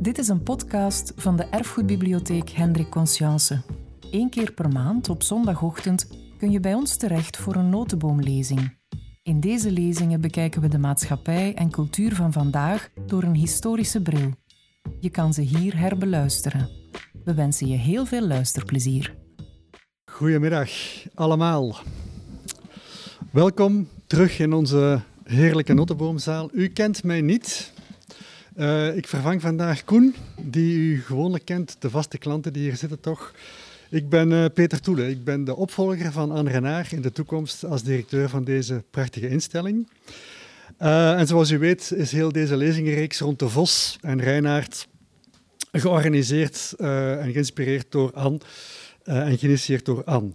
Dit is een podcast van de Erfgoedbibliotheek Hendrik Conscience. Eén keer per maand op zondagochtend kun je bij ons terecht voor een notenboomlezing. In deze lezingen bekijken we de maatschappij en cultuur van vandaag door een historische bril. Je kan ze hier herbeluisteren. We wensen je heel veel luisterplezier. Goedemiddag allemaal. Welkom terug in onze heerlijke notenboomzaal. U kent mij niet. Uh, ik vervang vandaag Koen, die u gewoonlijk kent, de vaste klanten die hier zitten toch. Ik ben uh, Peter Toele, ik ben de opvolger van Anne Renaar in de toekomst als directeur van deze prachtige instelling. Uh, en zoals u weet is heel deze lezingenreeks rond de Vos en Reinaard georganiseerd en geïnspireerd door Anne en geïnitieerd door Anne.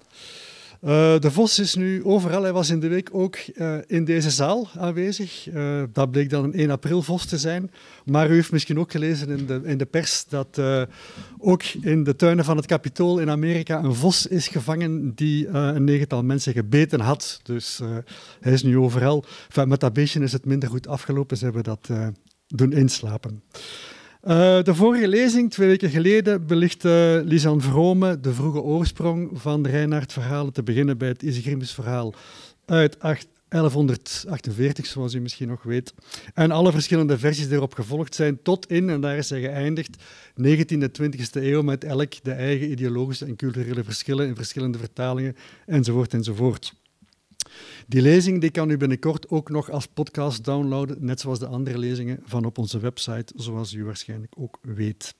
Uh, de Vos is nu overal. Hij was in de week ook uh, in deze zaal aanwezig. Uh, dat bleek dan een 1 april Vos te zijn. Maar u heeft misschien ook gelezen in de, in de pers dat ook in de tuinen van het Capitool in Amerika een Vos is gevangen die een negental mensen gebeten had. Dus hij is nu overal. Enfin, met dat beestje is het minder goed afgelopen. Ze hebben dat doen inslapen. Uh, de vorige lezing, twee weken geleden, belichtte Lisanne Vrome de vroege oorsprong van de Reinhard-verhalen, te beginnen bij het Isegrimus-verhaal uit 8, 1148, zoals u misschien nog weet. En alle verschillende versies die erop gevolgd zijn, tot in, en daar is hij geëindigd, 19e en 20e eeuw, met elk de eigen ideologische en culturele verschillen in verschillende vertalingen, enzovoort, enzovoort. Die lezing die kan u binnenkort ook nog als podcast downloaden, net zoals de andere lezingen van op onze website, zoals u waarschijnlijk ook weet.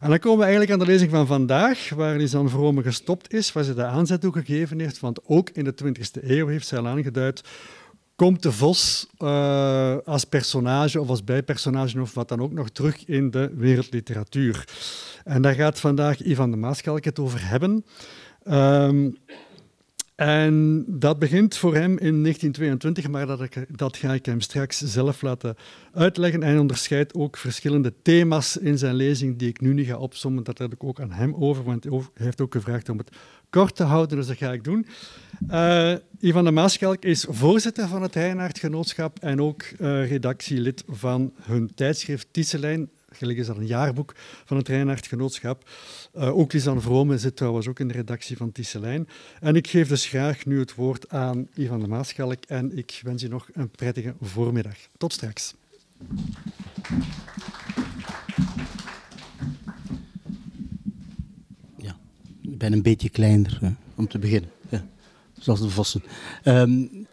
En dan komen we eigenlijk aan de lezing van vandaag, waar Lisanne Vrome gestopt is, waar ze de aanzet toe gegeven heeft, want ook in de 20e eeuw heeft zij al aangeduid komt de vos uh, als personage of als bijpersonage of wat dan ook nog terug in de wereldliteratuur. En daar gaat vandaag Ivan de Maaskalk het over hebben. Um, en dat begint voor hem in 1922, maar dat, dat, ga ik hem straks zelf laten uitleggen. Hij onderscheidt ook verschillende thema's in zijn lezing die ik nu niet ga opzommen. Dat heb ik ook aan hem over, want hij heeft ook gevraagd om het kort te houden, dus dat ga ik doen. Uh, Ivan de Maaskalk is voorzitter van het Heinaardgenootschap en ook uh, redactielid van hun tijdschrift Tisselijn, Is dat een jaarboek van het Reinhard Genootschap. Uh, ook Lisanne Vrome zit trouwens ook in de redactie van Tisselijn. En ik geef dus graag nu het woord aan Ivan de Maaschalk en ik wens je nog een prettige voormiddag. Tot straks. Ja, ik ben een beetje kleiner om te beginnen. Ja, zoals de vossen. Um,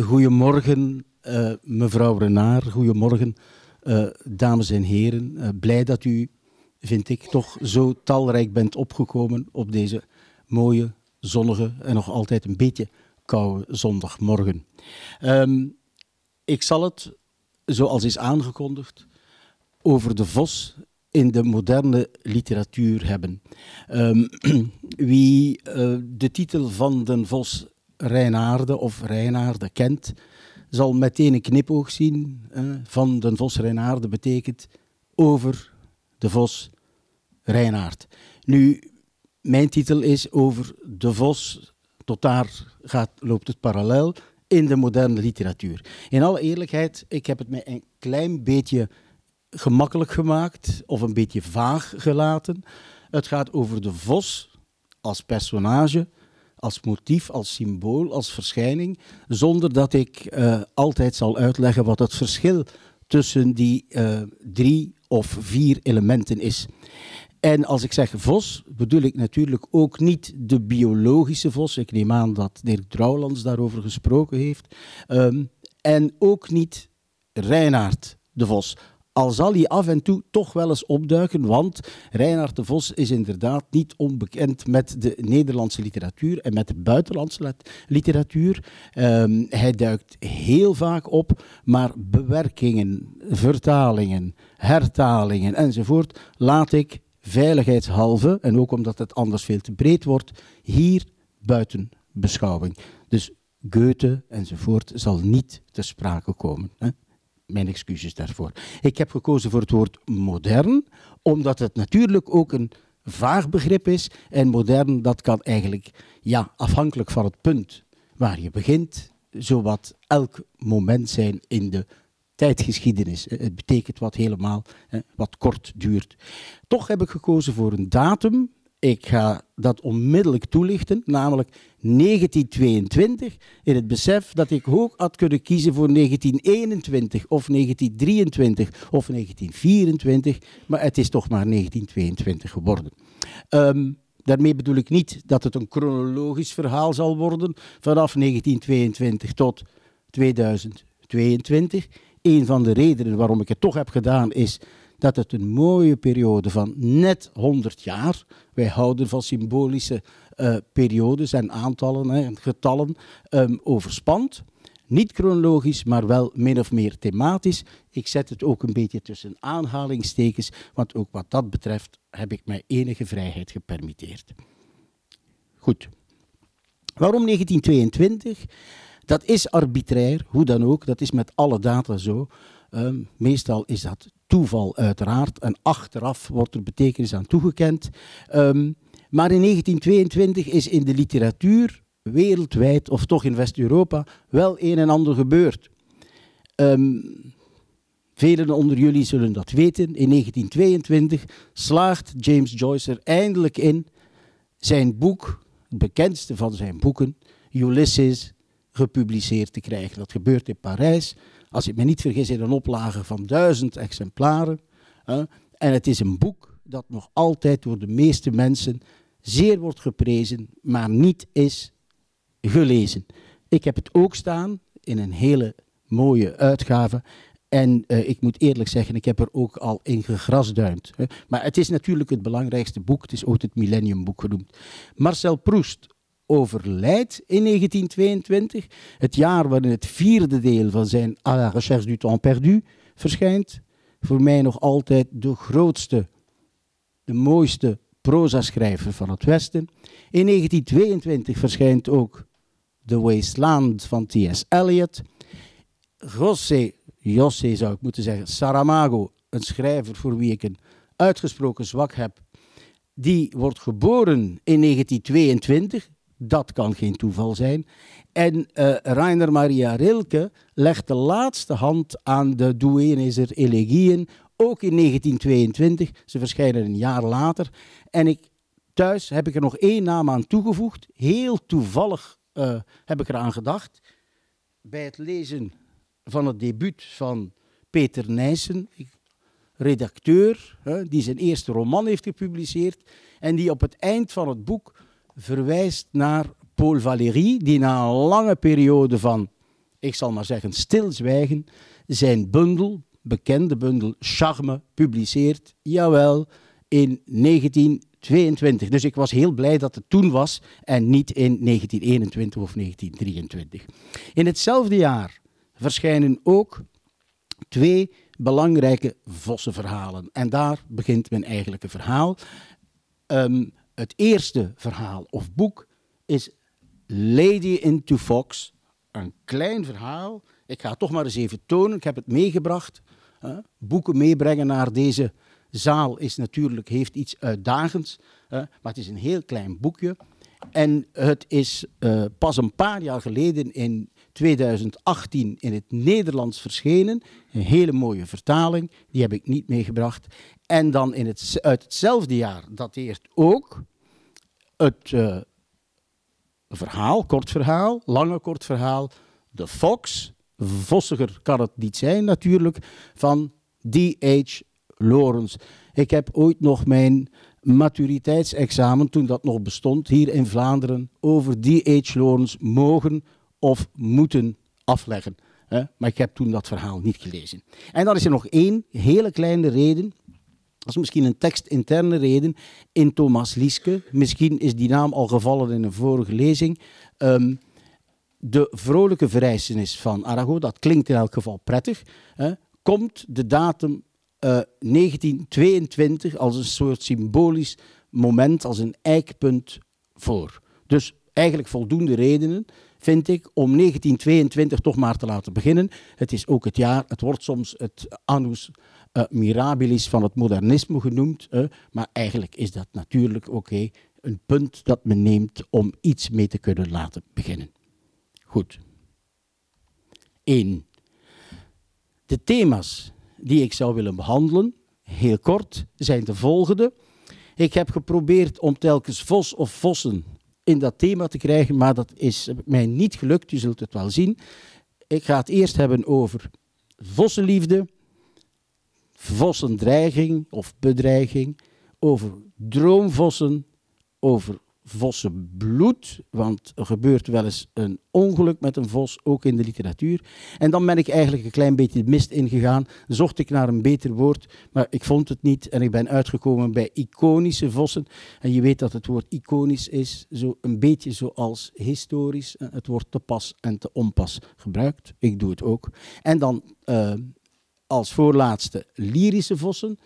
goedemorgen, uh, mevrouw Renaar. Goedemorgen, uh, dames en heren, uh, blij dat u, vind ik, toch zo talrijk bent opgekomen op deze mooie, zonnige en nog altijd een beetje koude zondagmorgen. Um, ik zal het, zoals is aangekondigd, over de vos in de moderne literatuur hebben. Um, wie uh, de titel van de vos Reinaarde of Reinaarde kent, zal meteen een knipoog zien van de Vos Reinaard. betekent over de Vos Reinaard. Nu, mijn titel is over de Vos, tot daar gaat, loopt het parallel in de moderne literatuur. In alle eerlijkheid, ik heb het mij een klein beetje gemakkelijk gemaakt of een beetje vaag gelaten. Het gaat over de Vos als personage als motief, als symbool, als verschijning, zonder dat ik uh, altijd zal uitleggen wat het verschil tussen die uh, drie of vier elementen is. En als ik zeg vos, bedoel ik natuurlijk ook niet de biologische vos. Ik neem aan dat Dirk Drouwlands daarover gesproken heeft. Um, en ook niet Reinaard de Vos. Al zal hij af en toe toch wel eens opduiken, want Reinhard de Vos is inderdaad niet onbekend met de Nederlandse literatuur en met de buitenlandse literatuur. Um, hij duikt heel vaak op, maar bewerkingen, vertalingen, hertalingen enzovoort laat ik veiligheidshalve, en ook omdat het anders veel te breed wordt, hier buiten beschouwing. Dus Goethe enzovoort zal niet te sprake komen. Hè mijn excuses daarvoor. Ik heb gekozen voor het woord modern, omdat het natuurlijk ook een vaag begrip is. En modern, dat kan eigenlijk, ja, afhankelijk van het punt waar je begint, zowat elk moment zijn in de tijdgeschiedenis. Het betekent wat helemaal, wat kort duurt. Toch heb ik gekozen voor een datum. Ik ga dat onmiddellijk toelichten, namelijk 1922, in het besef dat ik ook had kunnen kiezen voor 1921 of 1923 of 1924, maar het is toch maar 1922 geworden. Ehm, daarmee bedoel ik niet dat het een chronologisch verhaal zal worden vanaf 1922 tot 2022. Een van de redenen waarom ik het toch heb gedaan is dat het een mooie periode van net 100 jaar. Wij houden van symbolische uh, periodes en aantallen en getallen um, overspant. Niet chronologisch, maar wel min of meer thematisch. Ik zet het ook een beetje tussen aanhalingstekens, want ook wat dat betreft heb ik mij enige vrijheid gepermitteerd. Goed. Waarom 1922? Dat is arbitrair, hoe dan ook. Dat is met alle data zo. Um, meestal is dat toeval, uiteraard. En achteraf wordt er betekenis aan toegekend. Um, maar in 1922 is in de literatuur wereldwijd, of toch in West-Europa, wel een en ander gebeurd. Um, velen onder jullie zullen dat weten. In 1922 slaagt James Joyce er eindelijk in zijn boek, het bekendste van zijn boeken, Ulysses, gepubliceerd te krijgen. Dat gebeurt in Parijs, als ik me niet vergis, in een oplage van duizend exemplaren. en het is een boek dat nog altijd door de meeste mensen zeer wordt geprezen, maar niet is gelezen. Ik heb het ook staan in een hele mooie uitgave. En uh, ik moet eerlijk zeggen, ik heb er ook al in gegrasduimd. Hè. Maar het is natuurlijk het belangrijkste boek. Het is ook het Millenniumboek genoemd. Marcel Proust overlijdt in 1922. Het jaar waarin het vierde deel van zijn À la recherche du temps perdu verschijnt. Voor mij nog altijd de grootste, de mooiste proza-schrijver van het Westen. In 1922 verschijnt ook The Wasteland van T.S. Eliot. José, José zou ik moeten zeggen, Saramago, een schrijver voor wie ik een uitgesproken zwak heb, die wordt geboren in 1922. Dat kan geen toeval zijn. En uh, Rainer Maria Rilke legt de laatste hand aan de Dueneser Elegieën ook in 1922. Ze verschijnen een jaar later. En ik, thuis heb ik er nog één naam aan toegevoegd. Heel toevallig uh, heb ik eraan gedacht. Bij het lezen van het debuut van Peter Nijssen, redacteur, die zijn eerste roman heeft gepubliceerd. En die op het eind van het boek verwijst naar Paul Valéry, die na een lange periode van, ik zal maar zeggen, stilzwijgen, zijn bundel, bekende bundel Charme publiceert, jawel, in 1922. Dus ik was heel blij dat het toen was en niet in 1921 of 1923. In hetzelfde jaar verschijnen ook twee belangrijke vossenverhalen. En daar begint mijn eigenlijke verhaal. Um, het eerste verhaal of boek is Lady into Fox. Een klein verhaal. Ik ga het toch maar eens even tonen. Ik heb het meegebracht. boeken meebrengen naar deze zaal is natuurlijk, heeft iets uitdagends. maar het is een heel klein boekje. En het is uh, pas een paar jaar geleden in 2018 in het Nederlands verschenen. Een hele mooie vertaling, die heb ik niet meegebracht. En dan in het, uit hetzelfde jaar dateert ook het uh, verhaal, kort verhaal, lange kort verhaal, De Fox, vossiger kan het niet zijn natuurlijk, van D.H. Lawrence. Ik heb ooit nog mijn maturiteitsexamen, toen dat nog bestond, hier in Vlaanderen, over D.H. Lawrence mogen of moeten afleggen. Maar ik heb toen dat verhaal niet gelezen. En dan is er nog één hele kleine reden. Dat is misschien een tekstinterne reden. In Thomas Lieske, misschien is die naam al gevallen in een vorige lezing. Um, de vrolijke verrijzenis van Arago, dat klinkt in elk geval prettig, hè, komt de datum uh, 1922 als een soort symbolisch moment, als een eikpunt voor. Dus eigenlijk voldoende redenen vind ik, om 1922 toch maar te laten beginnen. Het is ook het jaar, het wordt soms het annus uh, mirabilis van het modernisme genoemd, maar eigenlijk is dat natuurlijk oké een punt dat men neemt om iets mee te kunnen laten beginnen. Goed. 1. De thema's die ik zou willen behandelen, heel kort, zijn de volgende. Ik heb geprobeerd om telkens vos of vossen in dat thema te krijgen, maar dat is mij niet gelukt. Je zult het wel zien. Ik ga het eerst hebben over vossenliefde, vossendreiging of bedreiging, over droomvossen, over vossenbloed, want er gebeurt wel eens een ongeluk met een vos, ook in de literatuur. En dan ben ik eigenlijk een klein beetje de mist ingegaan, zocht ik naar een beter woord, maar ik vond het niet en ik ben uitgekomen bij iconische vossen. En je weet dat het woord iconisch is, zo een beetje zoals historisch. Het wordt te pas en te onpas gebruikt. Ik doe het ook. En dan uh, als voorlaatste lyrische vossen.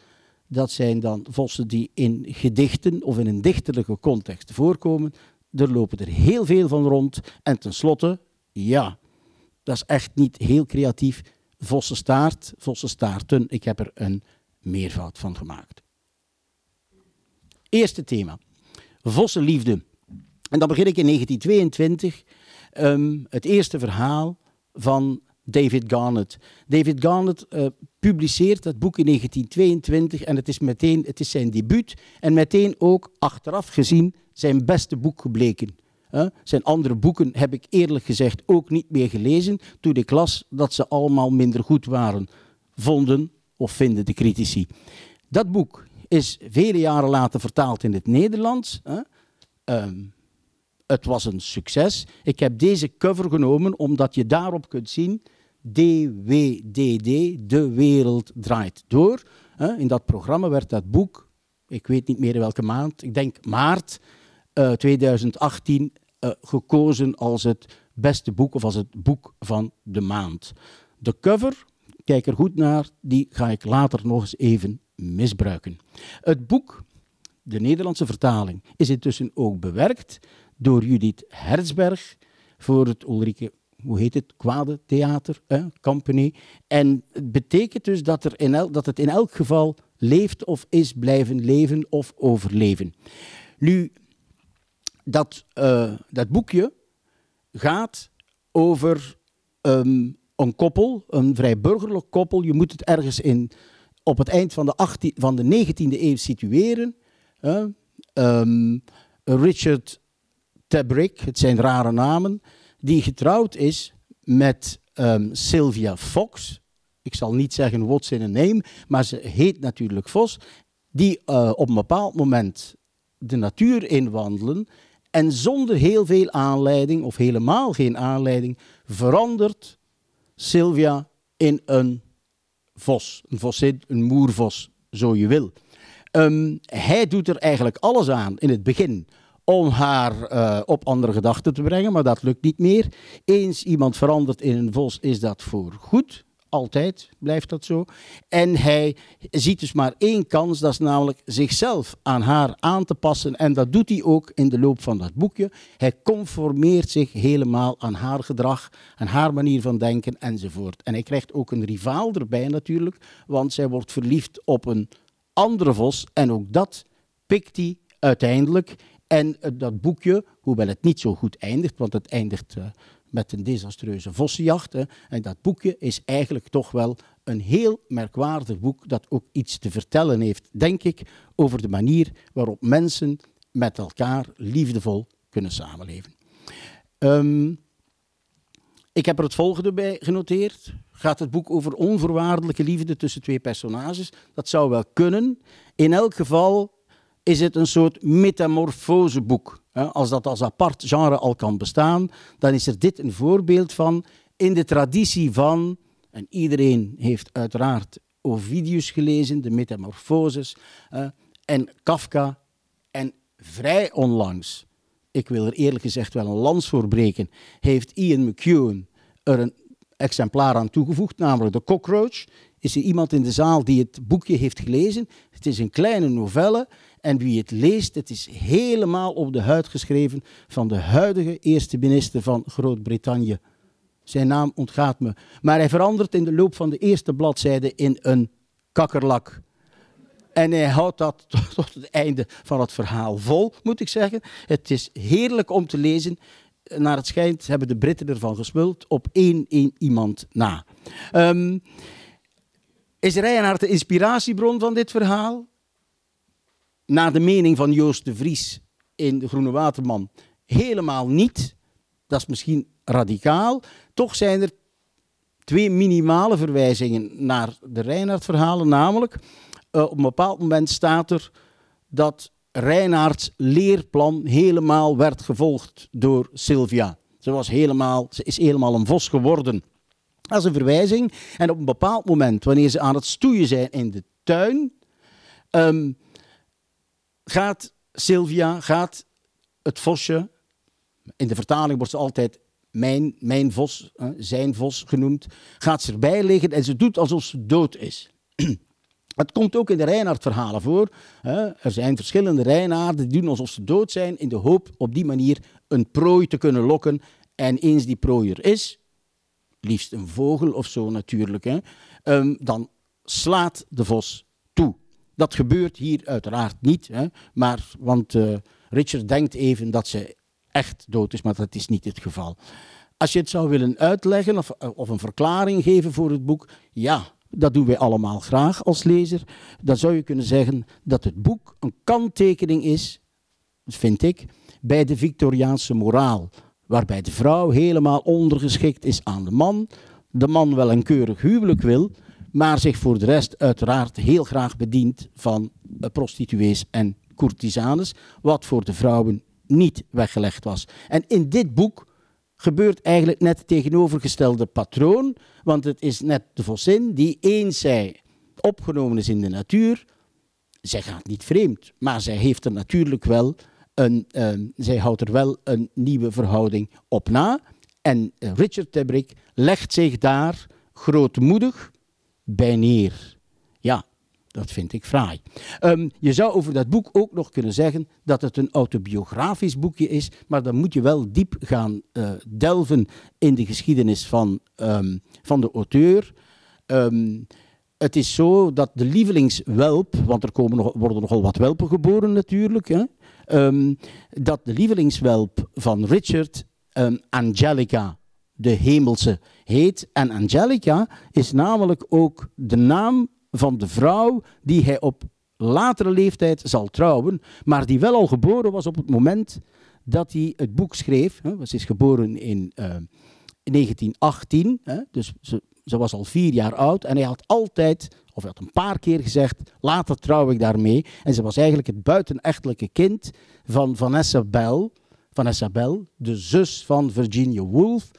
Dat zijn dan vossen die in gedichten of in een dichterlijke context voorkomen. Er lopen er heel veel van rond. En tenslotte, ja, dat is echt niet heel creatief. Vossenstaart, vossenstaarten. Ik heb er een meervoud van gemaakt. Eerste thema. Vossenliefde. En dan begin ik in 1922. Um, ehm, het eerste verhaal van David Garnett. David Garnett uh, publiceert dat boek in 1922 en het is meteen het is zijn debuut en meteen ook achteraf gezien zijn beste boek gebleken. Zijn andere boeken heb ik eerlijk gezegd ook niet meer gelezen toen ik las dat ze allemaal minder goed waren, vonden of vinden de critici. Dat boek is vele jaren later vertaald in het Nederlands. Um, het was een succes. Ik heb deze cover genomen omdat je daarop kunt zien DWDD, De Wereld Draait Door. In dat programma werd dat boek, ik weet niet meer in welke maand, ik denk maart 2018, eh, eh, gekozen als het beste boek of als het boek van de maand. De cover, kijk er goed naar, die ga ik later nog eens even misbruiken. Het boek, de Nederlandse vertaling, is intussen ook bewerkt door Judith Herzberg voor het Ulrike hoe heet het, kwade theater, company. En het betekent dus dat, er in dat het in elk geval leeft of is blijven leven of overleven. Nu, dat, uh, dat boekje gaat over um, een koppel, een vrij burgerlijk koppel. Je moet het ergens in, op het eind van de, 18, van de 19e eeuw situeren. Um, Richard Tabrick, het zijn rare namen die getrouwd is met um, Sylvia Fox. Ik zal niet zeggen what's in a name, maar ze heet natuurlijk Vos. Die uh, op een bepaald moment de natuur inwandelen en zonder heel veel aanleiding, of helemaal geen aanleiding, verandert Sylvia in een vos. Een vosin, een moervos, zo je wil. Um, hij doet er eigenlijk alles aan in het begin om haar uh, op andere gedachten te brengen, maar dat lukt niet meer. Eens iemand verandert in een vos, is dat voor goed. Altijd blijft dat zo. En hij ziet dus maar één kans, dat is namelijk zichzelf aan haar aan te passen. En dat doet hij ook in de loop van dat boekje. Hij conformeert zich helemaal aan haar gedrag, aan haar manier van denken enzovoort. En hij krijgt ook een rivaal erbij natuurlijk, want zij wordt verliefd op een andere vos. En ook dat pikt hij uiteindelijk en eh, dat boekje, hoewel het niet zo goed eindigt, want het eindigt uh, met een desastreuze vossenjacht. Hè, en dat boekje is eigenlijk toch wel een heel merkwaardig boek dat ook iets te vertellen heeft, denk ik, over de manier waarop mensen met elkaar liefdevol kunnen samenleven. Um, ik heb er het volgende bij genoteerd. Gaat het boek over onvoorwaardelijke liefde tussen twee personages? Dat zou wel kunnen. In elk geval is het een soort metamorfoseboek. Als dat als apart genre al kan bestaan, dan is er dit een voorbeeld van in de traditie van, en iedereen heeft uiteraard Ovidius gelezen, de Metamorfoses, en Kafka, en vrij onlangs, ik wil er eerlijk gezegd wel een lans voor breken, heeft Ian McEwan er een exemplaar aan toegevoegd, namelijk de Cockroach. Is er iemand in de zaal die het boekje heeft gelezen? Het is een kleine novelle en wie het leest, het is helemaal op de huid geschreven van de huidige eerste minister van Groot-Brittannië. Zijn naam ontgaat me. Maar hij verandert in de loop van de eerste bladzijde in een kakkerlak. En hij houdt dat tot het einde van het verhaal vol, moet ik zeggen. Het is heerlijk om te lezen. Naar het schijnt hebben de Britten ervan gesmuld op één, één iemand na. Um, Is Reinhard de inspiratiebron van dit verhaal? Naar de mening van Joost de Vries in De Groene Waterman helemaal niet. Dat is misschien radicaal. Toch zijn er twee minimale verwijzingen naar de Reinhard-verhalen. Namelijk, uh, op een bepaald moment staat er dat Reinhards leerplan helemaal werd gevolgd door Sylvia. Ze, was helemaal, ze is helemaal een vos geworden. Is een verwijzing. En op een bepaald moment, wanneer ze aan het stoeien zijn in de tuin, um, gaat Sylvia, gaat het vosje, in de vertaling wordt ze altijd mijn, mijn vos, zijn vos genoemd, gaat ze erbij liggen en ze doet alsof ze dood is. Het komt ook in de Reinhard-verhalen voor. Er zijn verschillende Reinaarden die doen alsof ze dood zijn in de hoop op die manier een prooi te kunnen lokken. En eens die prooi er is, liefst een vogel of zo natuurlijk, hè, ehm, dan slaat de vos toe. Dat gebeurt hier uiteraard niet, hè, maar, want uh, Richard denkt even dat ze echt dood is, maar dat is niet het geval. Als je het zou willen uitleggen of, eh, of een verklaring geven voor het boek, ja, dat doen wij allemaal graag als lezer. Dan zou je kunnen zeggen dat het boek een kanttekening is, vind ik, bij de Victoriaanse moraal. Waarbij de vrouw helemaal ondergeschikt is aan de man. De man wel een keurig huwelijk wil, maar zich voor de rest uiteraard heel graag bedient van eh, prostituees en courtisanes. Wat voor de vrouwen niet weggelegd was. En in dit boek gebeurt eigenlijk net het tegenovergestelde patroon, want het is net de vossin die eens zij opgenomen is in de natuur, zij gaat niet vreemd, maar zij heeft er natuurlijk wel een, uh, zij houdt er wel een nieuwe verhouding op na. En Richard Tebrick legt zich daar grootmoedig bij neer. Ja, dat vind ik fraai. Um, je zou over dat boek ook nog kunnen zeggen dat het een autobiografisch boekje is, maar dan moet je wel diep gaan uh, delven in de geschiedenis van, um, van de auteur. Het is zo dat de lievelingswelp, want er komen nog, worden nogal wat welpen geboren natuurlijk, hè, dat de lievelingswelp van Richard Angelica, de hemelse, heet. En Angelica is namelijk ook de naam van de vrouw die hij op latere leeftijd zal trouwen, maar die wel al geboren was op het moment dat hij het boek schreef. Ze is geboren in, uh, in 1918, hè, dus ze, ze, was al vier jaar oud en hij had altijd, of had een paar keer gezegd, later trouw ik daarmee. En ze was eigenlijk het buitenechtelijke kind van Vanessa Bell, Vanessa Bell, de zus van Virginia Woolf,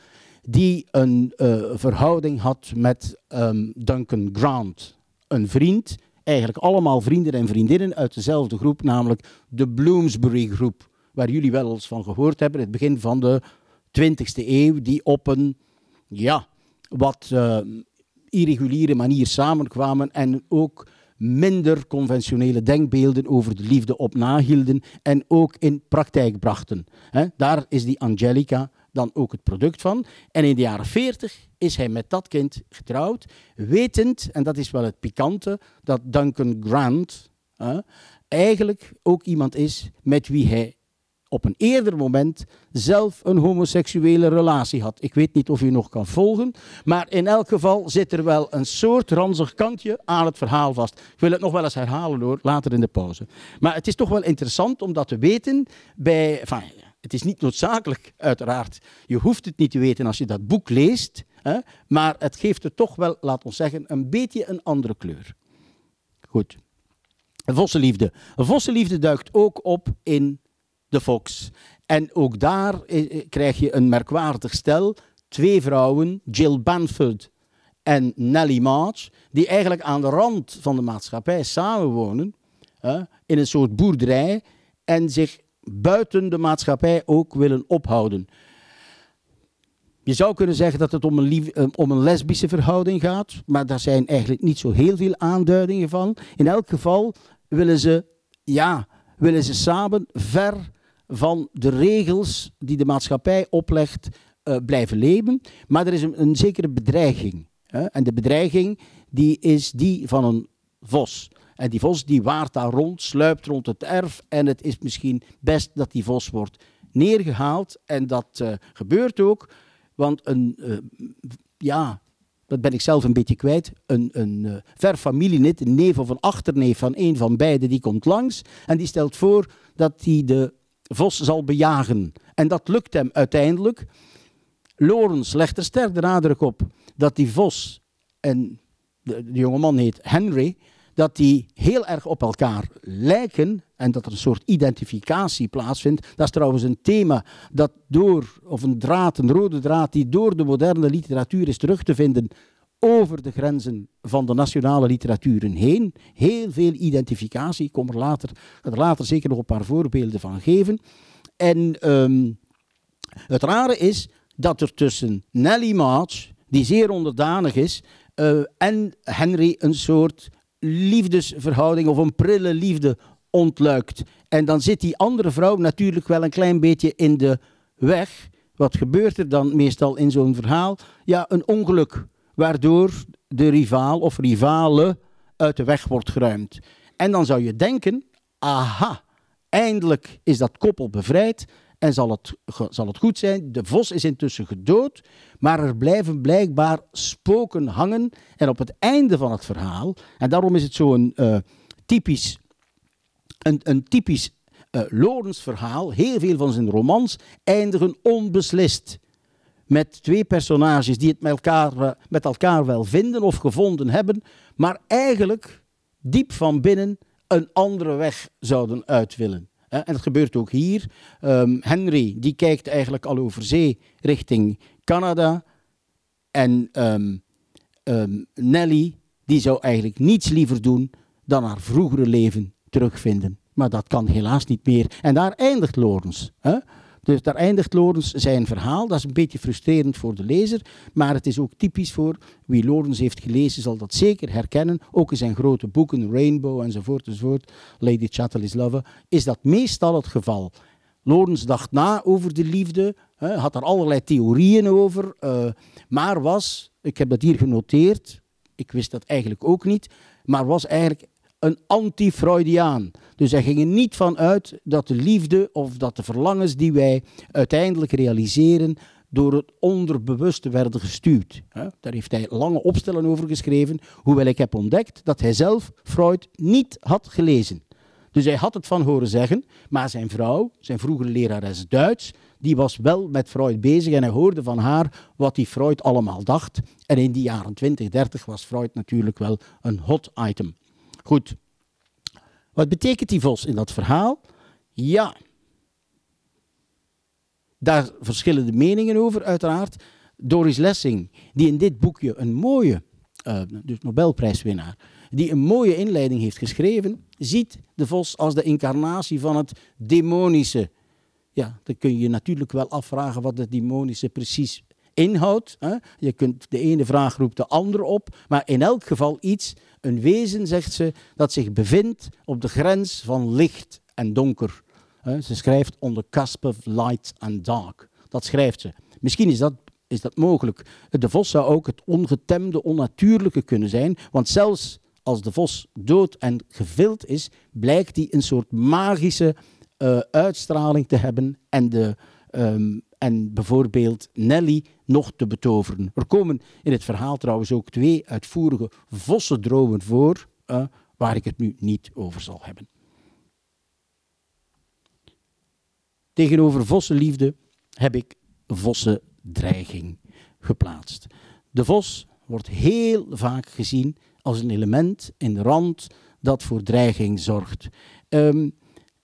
die een uh, verhouding had met um, Duncan Grant een vriend, eigenlijk allemaal vrienden en vriendinnen uit dezelfde groep, namelijk de Bloomsbury groep, waar jullie wel eens van gehoord hebben, het begin van de 20e eeuw, die op een ja, wat uh, irreguliere manier samenkwamen en ook minder conventionele denkbeelden over de liefde op nahielden en ook in praktijk brachten. Daar is die Angelica dan ook het product van. En in de jaren 40 is hij met dat kind getrouwd, wetend, en dat is wel het pikante, dat Duncan Grant eigenlijk ook iemand is met wie hij op een eerder moment zelf een homoseksuele relatie had. Ik weet niet of u nog kan volgen, maar in elk geval zit er wel een soort ranzig kantje aan het verhaal vast. Ik wil het nog wel eens herhalen hoor, later in de pauze. Maar het is toch wel interessant om dat te weten bij... Het is niet noodzakelijk, uiteraard. Je hoeft het niet te weten als je dat boek leest, hè, maar het geeft er toch wel, laat ons zeggen, een beetje een andere kleur. Goed. Vossenliefde. Vossenliefde duikt ook op in de Fox. En ook daar eh, eh, krijg je een merkwaardig stel. Twee vrouwen, Jill Banford en Nellie March, die eigenlijk aan de rand van de maatschappij samenwonen, in een soort boerderij, en zich buiten de maatschappij ook willen ophouden. Je zou kunnen zeggen dat het om een, eh, om een lesbische verhouding gaat, maar daar zijn eigenlijk niet zo heel veel aanduidingen van. In elk geval willen ze, ja, willen ze samen ver van de regels die de maatschappij oplegt uh, blijven leven. Maar er is een, zekere bedreiging. Hè? En de bedreiging die is die van een vos. En die vos die waart daar rond, sluipt rond het erf. En het is misschien best dat die vos wordt neergehaald. En dat uh, gebeurt ook. Want een, uh, ja, dat ben ik zelf een beetje kwijt, een, een uh, ver een neef of een achterneef van een van beiden, die komt langs en die stelt voor dat hij de vos zal bejagen. En dat lukt hem uiteindelijk. Lorens legt er sterk de nadruk op dat die vos, en de, de jongeman heet Henry, dat die heel erg op elkaar lijken en dat er een soort identificatie plaatsvindt. Dat is trouwens een thema dat door, of een draad, een rode draad, die door de moderne literatuur is terug te vinden over de grenzen van de nationale literaturen heen. Heel veel identificatie. Ik kom er later, er later zeker nog een paar voorbeelden van geven. En um, het rare is dat er tussen Nelly March, die zeer onderdanig is, uh, en Henry een soort liefdesverhouding of een prille liefde ontluikt. En dan zit die andere vrouw natuurlijk wel een klein beetje in de weg. Wat gebeurt er dan meestal in zo'n verhaal? Ja, een ongeluk, waardoor de rivaal of rivale uit de weg wordt geruimd. En dan zou je denken, aha, eindelijk is dat koppel bevrijd en zal het, zal het goed zijn. De vos is intussen gedood, maar er blijven blijkbaar spoken hangen. En op het einde van het verhaal, en daarom is het zo'n uh, typisch, een, een typisch uh, Lorens verhaal, heel veel van zijn romans eindigen onbeslist. Met twee personages die het met elkaar, met elkaar wel vinden of gevonden hebben, maar eigenlijk diep van binnen een andere weg zouden uit willen. En dat gebeurt ook hier. Um, Henry die kijkt eigenlijk al over zee richting Canada. En um, Nelly die zou eigenlijk niets liever doen dan haar vroegere leven terugvinden. Maar dat kan helaas niet meer. En daar eindigt Lawrence. Dus daar eindigt Lorens zijn verhaal. Dat is een beetje frustrerend voor de lezer, maar het is ook typisch voor wie Lorens heeft gelezen, zal dat zeker herkennen. Ook in zijn grote boeken, Rainbow enzovoort, enzovoort, Lady Chatterley's Lover, is dat meestal het geval. Lorens dacht na over de liefde, had er allerlei theorieën over, uh, maar was, ik heb dat hier genoteerd, ik wist dat eigenlijk ook niet, maar was eigenlijk een anti-Freudiaan. Dus hij ging er niet van uit dat de liefde of dat de verlangens die wij uiteindelijk realiseren door het onderbewuste werden gestuurd. Daar heeft hij lange opstellen over geschreven, hoewel ik heb ontdekt dat hij zelf Freud niet had gelezen. Dus hij had het van horen zeggen, maar zijn vrouw, zijn vroegere lerares Duits, die was wel met Freud bezig en hij hoorde van haar wat die Freud allemaal dacht. En in die jaren 20, 30 was Freud natuurlijk wel een hot item. Goed. Wat betekent die vos in dat verhaal? Ja. Daar verschillen de meningen over, uiteraard. Doris Lessing, die in dit boekje een mooie, uh, dus Nobelprijswinnaar, die een mooie inleiding heeft geschreven, ziet de vos als de incarnatie van het demonische. Ja, dan kun je je natuurlijk wel afvragen wat het demonische precies inhoudt. Hè? Je kunt de ene vraag roept de andere op, maar in elk geval iets een wezen, zegt ze, dat zich bevindt op de grens van licht en donker. Ze schrijft on the cusp of light and dark. Dat schrijft ze. Misschien is dat, is dat mogelijk. De vos zou ook het ongetemde, onnatuurlijke kunnen zijn, want zelfs als de vos dood en gevild is, blijkt hij een soort magische uh, uitstraling te hebben en de, um, en bijvoorbeeld Nelly nog te betoveren. Er komen in het verhaal trouwens ook twee uitvoerige vossendromen voor, uh, waar ik het nu niet over zal hebben. Tegenover vossenliefde heb ik vossendreiging geplaatst. De vos wordt heel vaak gezien als een element in de rand dat voor dreiging zorgt. Um,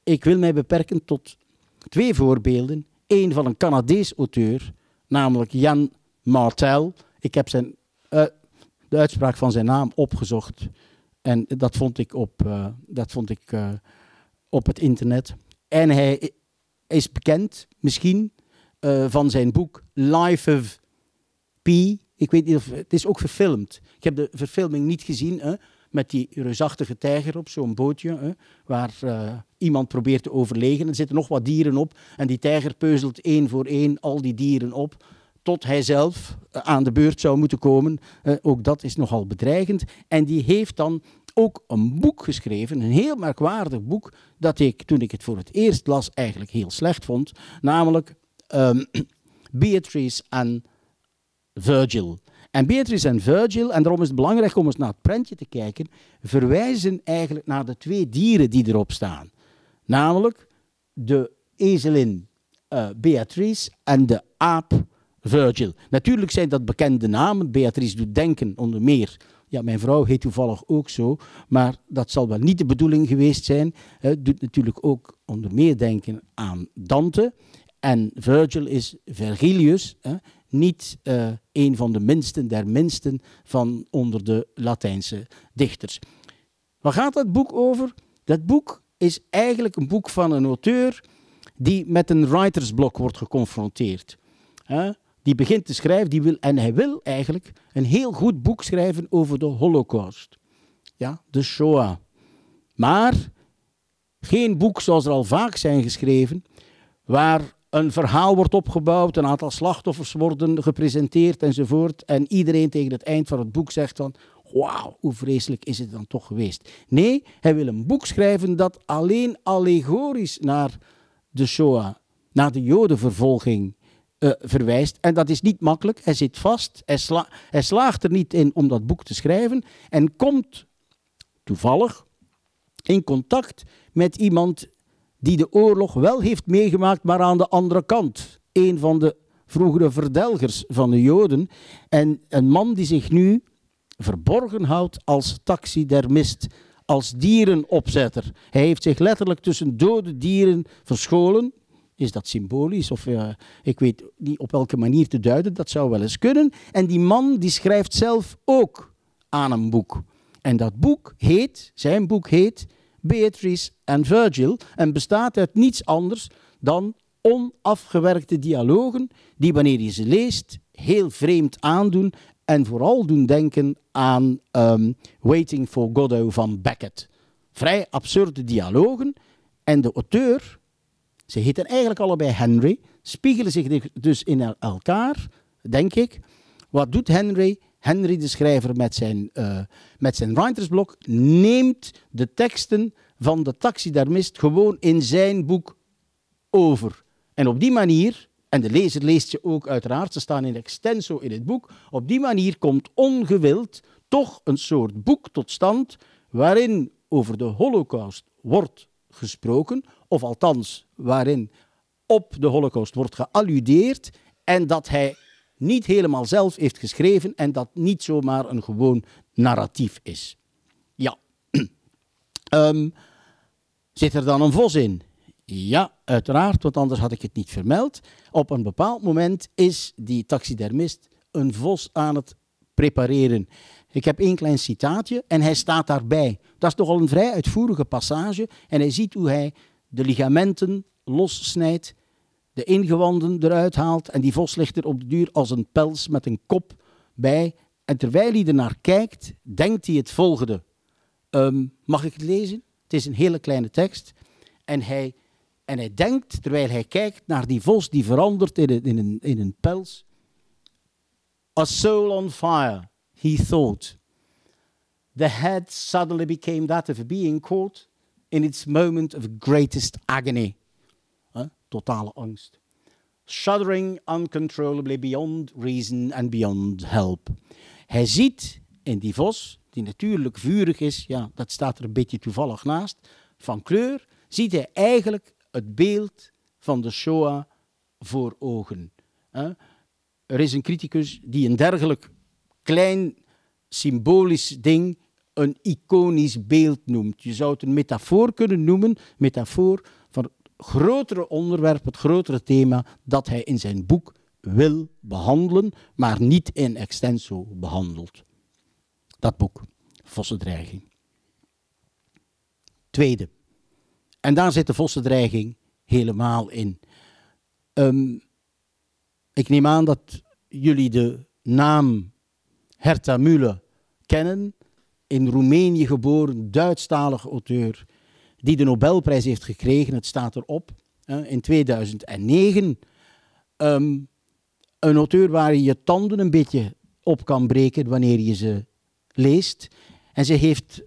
ik wil mij beperken tot twee voorbeelden een van een Canadees auteur, namelijk Jan Martel. Ik heb zijn, uh, de uitspraak van zijn naam opgezocht en dat vond ik op, uh, dat vond ik, uh, op het internet. En hij is bekend, misschien, van zijn boek Life of P. Ik weet niet of het is ook verfilmd. Ik heb de verfilming niet gezien. Met die reusachtige tijger op zo'n bootje, hè, waar uh, iemand probeert te overleven. Er zitten nog wat dieren op en die tijger peuzelt één voor één al die dieren op tot hij zelf uh, aan de beurt zou moeten komen. Uh, ook dat is nogal bedreigend. En die heeft dan ook een boek geschreven, een heel merkwaardig boek, dat ik toen ik het voor het eerst las eigenlijk heel slecht vond, namelijk um, Beatrice en Virgil. En Beatrice en Virgil, en daarom is het belangrijk om eens naar het prentje te kijken, verwijzen eigenlijk naar de twee dieren die erop staan. Namelijk de ezelin uh, Beatrice en de aap Virgil. Natuurlijk zijn dat bekende namen. Beatrice doet denken onder meer. Ja, mijn vrouw heet toevallig ook zo, maar dat zal wel niet de bedoeling geweest zijn. Het doet natuurlijk ook onder meer denken aan Dante. En Virgil is Vergilius, hè, niet uh, een van de minsten der minsten van onder de Latijnse dichters. Waar gaat dat boek over? Dat boek is eigenlijk een boek van een auteur die met een writersblok wordt geconfronteerd. Die begint te schrijven die wil, en hij wil eigenlijk een heel goed boek schrijven over de Holocaust. Ja, de Shoah. Maar geen boek zoals er al vaak zijn geschreven, waar een verhaal wordt opgebouwd, een aantal slachtoffers worden gepresenteerd enzovoort. En iedereen tegen het eind van het boek zegt dan, wauw, hoe vreselijk is het dan toch geweest. Nee, hij wil een boek schrijven dat alleen allegorisch naar de Shoah, naar de Jodenvervolging uh, verwijst. En dat is niet makkelijk. Hij zit vast. Hij, hij slaagt er niet in om dat boek te schrijven. En komt toevallig in contact met iemand die de oorlog wel heeft meegemaakt, maar aan de andere kant. Een van de vroegere verdelgers van de Joden. En een man die zich nu verborgen houdt als taxidermist, als dierenopzetter. Hij heeft zich letterlijk tussen dode dieren verscholen. Is dat symbolisch? Of ik weet niet op welke manier te duiden, dat zou wel eens kunnen. En die man die schrijft zelf ook aan een boek. En dat boek heet, zijn boek heet Beatrice en Virgil en bestaat uit niets anders dan onafgewerkte dialogen die wanneer je ze leest heel vreemd aandoen en vooral doen denken aan um, Waiting for Godot van Beckett. Vrij absurde dialogen en de auteur, ze heten eigenlijk allebei Henry, spiegelen zich dus in elkaar, denk ik. Wat doet Henry? Henry de schrijver met zijn, uh, met zijn writersblok neemt de teksten van de taxidermist gewoon in zijn boek over. En op die manier, en de lezer leest je ook uiteraard, ze staan in extenso in het boek, op die manier komt ongewild toch een soort boek tot stand waarin over de holocaust wordt gesproken, of althans waarin op de holocaust wordt gealludeerd en dat hij niet helemaal zelf heeft geschreven en dat niet zomaar een gewoon narratief is. Ja. um, zit er dan een vos in? Ja, uiteraard, want anders had ik het niet vermeld. Op een bepaald moment is die taxidermist een vos aan het prepareren. Ik heb één klein citaatje en hij staat daarbij. Dat is toch al een vrij uitvoerige passage. En hij ziet hoe hij de ligamenten lossnijdt de ingewanden eruit haalt en die vos ligt er op de duur als een pels met een kop bij. En terwijl hij er naar kijkt, denkt hij het volgende. Um, mag ik het lezen? Het is een hele kleine tekst. En hij, en hij denkt, terwijl hij kijkt naar die vos die verandert in in een, in een pels. A soul on fire, he thought. The head suddenly became that of a being caught in its moment of greatest agony totale angst. Shuddering uncontrollably beyond reason and beyond help. Hij ziet in die vos, die natuurlijk vurig is, ja, dat staat er een beetje toevallig naast, van kleur, ziet hij eigenlijk het beeld van de Shoah voor ogen. Er is een criticus die een dergelijk klein symbolisch ding een iconisch beeld noemt. Je zou het een metafoor kunnen noemen, metafoor grotere onderwerp, het grotere thema dat hij in zijn boek wil behandelen, maar niet in extenso behandelt. Dat boek, Vossendreiging. Tweede, en daar zit de Vossendreiging helemaal in. Um, ik neem aan dat jullie de naam Herta Müller kennen. In Roemenië geboren, Duitsstalige auteur die de Nobelprijs heeft gekregen. Het staat erop. in 2009. Ehm, een auteur waar je je tanden een beetje op kan breken wanneer je ze leest. En ze heeft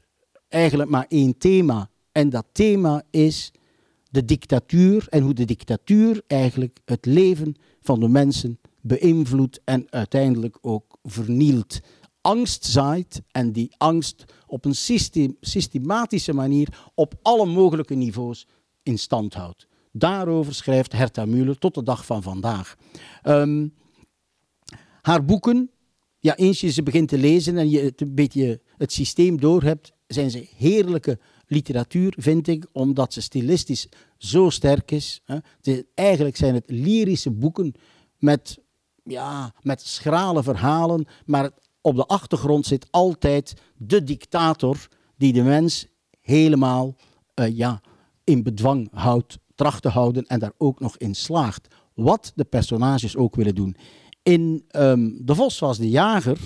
eigenlijk maar één thema. En dat thema is de dictatuur en hoe de dictatuur eigenlijk het leven van de mensen beïnvloedt en uiteindelijk ook vernielt, angst zaait en die angst op een systematische manier op alle mogelijke niveaus in stand houdt. Daarover schrijft Herta Müller tot de dag van vandaag. Um, haar boeken, ja, eens je ze begint te lezen en je het een beetje het systeem doorhebt, zijn ze heerlijke literatuur, vind ik, omdat ze stilistisch zo sterk is. Hè. eigenlijk zijn het lyrische boeken met, ja, met schrale verhalen, maar op de achtergrond zit altijd de dictator die de mens helemaal uh, ja, in bedwang houdt, tracht te houden en daar ook nog in slaagt. Wat de personages ook willen doen. In um, De Vos was de jager,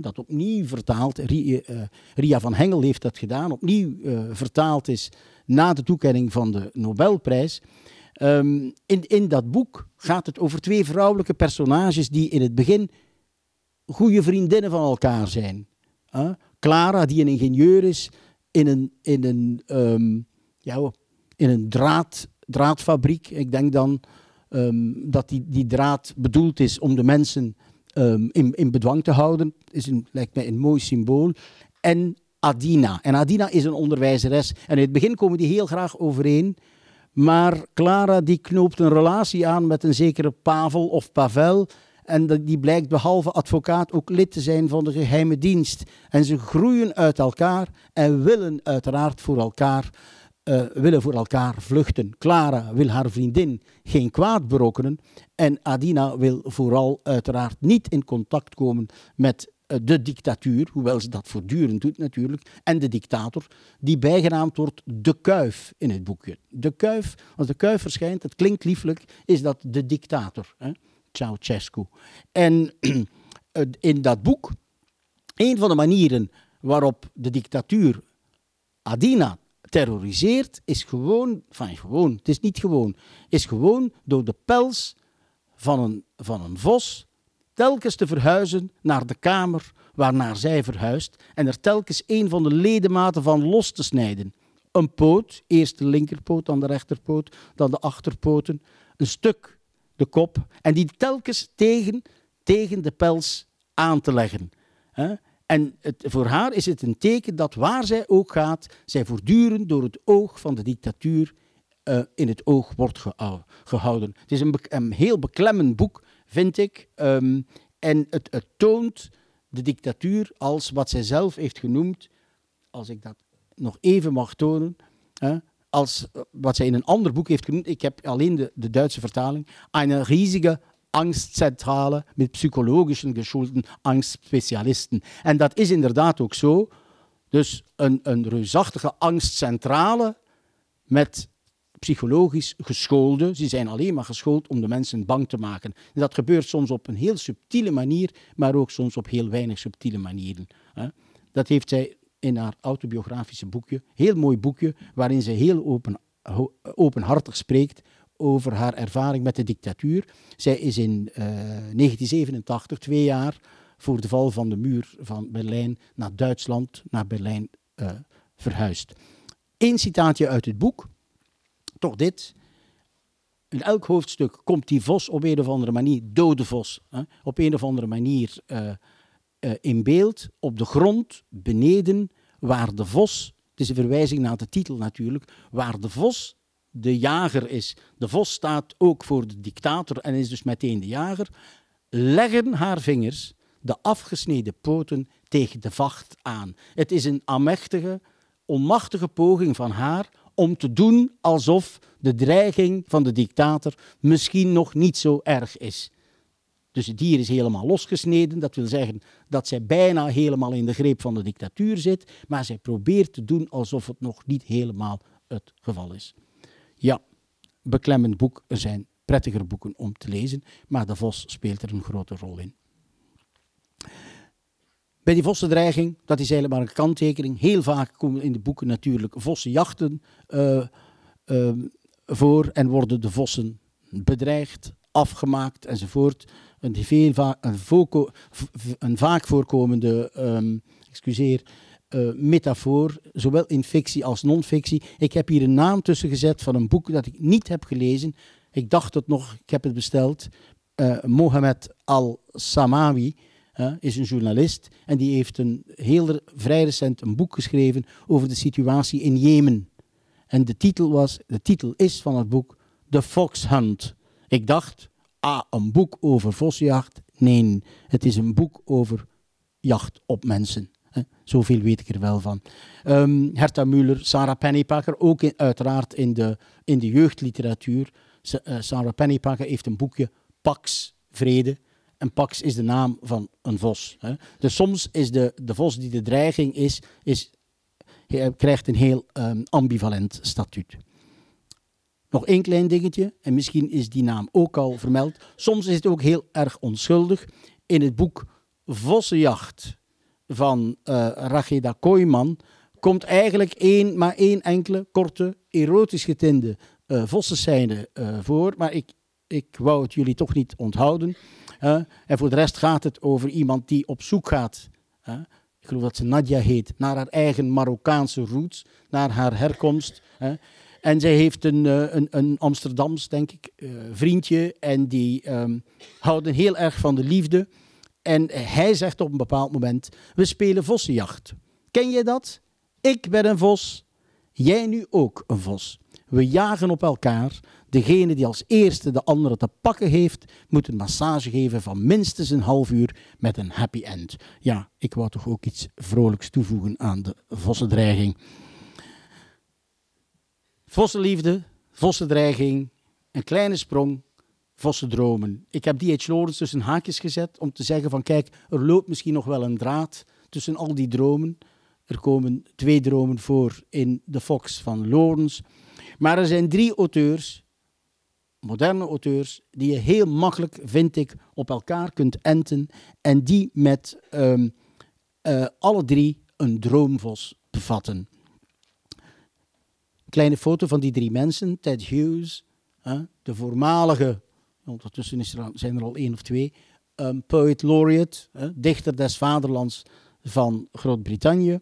dat opnieuw vertaald, Ria, uh, Ria, van Hengel heeft dat gedaan, opnieuw uh, vertaald is na de toekenning van de Nobelprijs. Um, in, in dat boek gaat het over twee vrouwelijke personages die in het begin goede vriendinnen van elkaar zijn. Clara, die een ingenieur is in een, in een, um, ja, in een draad, draadfabriek. Ik denk dan um, dat die, die draad bedoeld is om de mensen um, in, in bedwang te houden. Is een, lijkt mij een mooi symbool. En Adina. En Adina is een onderwijzeres. En in het begin komen die heel graag overeen. Maar Clara die knoopt een relatie aan met een zekere Pavel of Pavel. En die blijkt behalve advocaat ook lid te zijn van de geheime dienst. En ze groeien uit elkaar en willen uiteraard voor elkaar uh, willen voor elkaar vluchten. Clara wil haar vriendin geen kwaad berokkenen en Adina wil vooral uiteraard niet in contact komen met uh, de dictatuur, hoewel ze dat voortdurend doet natuurlijk, en de dictator, die bijgenaamd wordt de kuif in het boekje. De kuif, als de kuif verschijnt, het klinkt lieflijk, is dat de dictator, hè? Ceausescu. En in dat boek, een van de manieren waarop de dictatuur Adina terroriseert, is gewoon, van gewoon, het is niet gewoon, is gewoon door de pels van een, van een vos telkens te verhuizen naar de kamer waarnaar zij verhuist en er telkens een van de ledematen van los te snijden. Een poot, eerst de linkerpoot, dan de rechterpoot, dan de achterpoten, een stuk de kop en die telkens tegen, tegen de pels aan te leggen. En het, voor haar is het een teken dat waar zij ook gaat, zij voortdurend door het oog van de dictatuur uh, in het oog wordt gehouden. Het is een, heel beklemmend boek, vind ik. Um, en het, het, toont de dictatuur als wat zij zelf heeft genoemd, als ik dat nog even mag tonen, uh, als wat zij in een ander boek heeft genoemd. Ik heb alleen de, de Duitse vertaling. Een riesige Angstzentrale met psychologisch geschulten angstspecialisten. En dat is inderdaad ook zo. Dus een, een reusachtige angstcentrale met psychologisch geschoolde. Ze zijn alleen maar geschoold om de mensen bang te maken. En dat gebeurt soms op een heel subtiele manier, maar ook soms op heel weinig subtiele manieren. Dat heeft zij in haar autobiografische boekje, heel mooi boekje, waarin ze heel open, openhartig spreekt over haar ervaring met de dictatuur. Zij is in uh, eh, 1987, twee jaar voor de val van de muur van Berlijn, naar Duitsland, naar Berlijn uh, verhuisd. Eén citaatje uit het boek, toch dit. In elk hoofdstuk komt die vos op een of andere manier, dode vos, hè, op een of andere manier uh, in beeld. Op de grond, beneden, waar de vos, het is een verwijzing naar de titel natuurlijk, waar de vos de jager is. De vos staat ook voor de dictator en is dus meteen de jager. Leggen haar vingers de afgesneden poten tegen de vacht aan. Het is een amechtige, onmachtige poging van haar om te doen alsof de dreiging van de dictator misschien nog niet zo erg is. Dus het dier is helemaal losgesneden. Dat wil zeggen dat zij bijna helemaal in de greep van de dictatuur zit, maar zij probeert te doen alsof het nog niet helemaal het geval is. Ja, beklemmend boek. Er zijn prettiger boeken om te lezen, maar de vos speelt er een grote rol in. Bij die vossendreiging, dat is eigenlijk maar een kanttekening. Heel vaak komen in de boeken natuurlijk vossenjachten uh, voor en worden de vossen bedreigd, afgemaakt enzovoort. Een, veel een, vaak voorkomende, um, excuseer, uh, metafoor, zowel in fictie als non-fictie. Ik heb hier een naam tussen gezet van een boek dat ik niet heb gelezen. Ik dacht het nog, ik heb het besteld. Uh, Mohammed al-Samawi, is een journalist en die heeft een heel vrij recent een boek geschreven over de situatie in Jemen. En de titel, was, de titel is van het boek The Fox Hunt. Ik dacht, ah, een boek over vossenjacht. Nee, het is een boek over jacht op mensen. Zoveel weet ik er wel van. Um, Herta Müller, Sarah Pennypacker, ook uiteraard in de, in de jeugdliteratuur. Uh, Sarah Pennypacker heeft een boekje Pax Vrede. En Pax is de naam van een vos. Hè. Dus soms is de, de vos die de dreiging is, is krijgt een heel um, ambivalent statuut. Nog één klein dingetje, en misschien is die naam ook al vermeld. Soms is het ook heel erg onschuldig. In het boek Vossenjacht van uh, Racheda Kooijman komt eigenlijk één, maar één enkele korte, erotisch getinde uh, vossenscène uh, voor. Maar ik, ik wou het jullie toch niet onthouden. en voor de rest gaat het over iemand die op zoek gaat. ik geloof dat ze Nadia heet, naar haar eigen Marokkaanse roots, naar haar herkomst. En zij heeft een, een, een Amsterdams, denk ik, vriendje. En die um, houden heel erg van de liefde. En hij zegt op een bepaald moment: We spelen vossenjacht. Ken je dat? Ik ben een vos, jij nu ook een vos. We jagen op elkaar. Degene die als eerste de andere te pakken heeft, moet een massage geven van minstens een half uur met een happy end. Ja, ik wou toch ook iets vrolijks toevoegen aan de vossendreiging. Vossenliefde, vossendreiging, een kleine sprong dromen. Ik heb D.H. Lawrence tussen haakjes gezet om te zeggen van kijk, er loopt misschien nog wel een draad tussen al die dromen. Er komen twee dromen voor in The Fox van Lawrence. Maar er zijn drie auteurs, moderne auteurs, die je heel makkelijk, vind ik, op elkaar kunt enten en die met um, uh, alle drie een droomvos bevatten. Kleine foto van die drie mensen, Ted Hughes, uh, de voormalige ondertussen is er, zijn er al één of twee, um, Poet Laureate, dichter des vaderlands van Groot-Brittannië.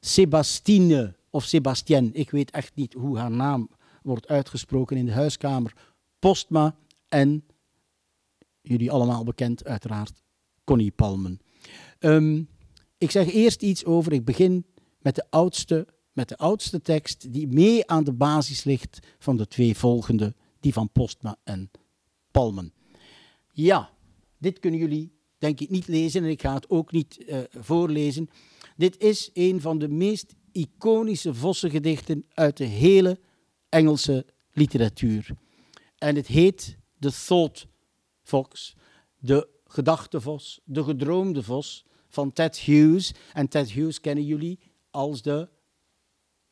Sebastine of Sebastienne, ik weet echt niet hoe haar naam wordt uitgesproken in de huiskamer. Postma en, jullie allemaal bekend uiteraard, Connie Palmen. Um, ik zeg eerst iets over, ik begin met de oudste, met de oudste tekst die mee aan de basis ligt van de twee volgende, die van Postma en palmen. Ja, dit kunnen jullie denk ik niet lezen en ik ga het ook niet uh, voorlezen. Dit is een van de meest iconische vossengedichten uit de hele Engelse literatuur. En het heet The Thought Fox, de gedachtevos, de gedroomde vos van Ted Hughes. En Ted Hughes kennen jullie als de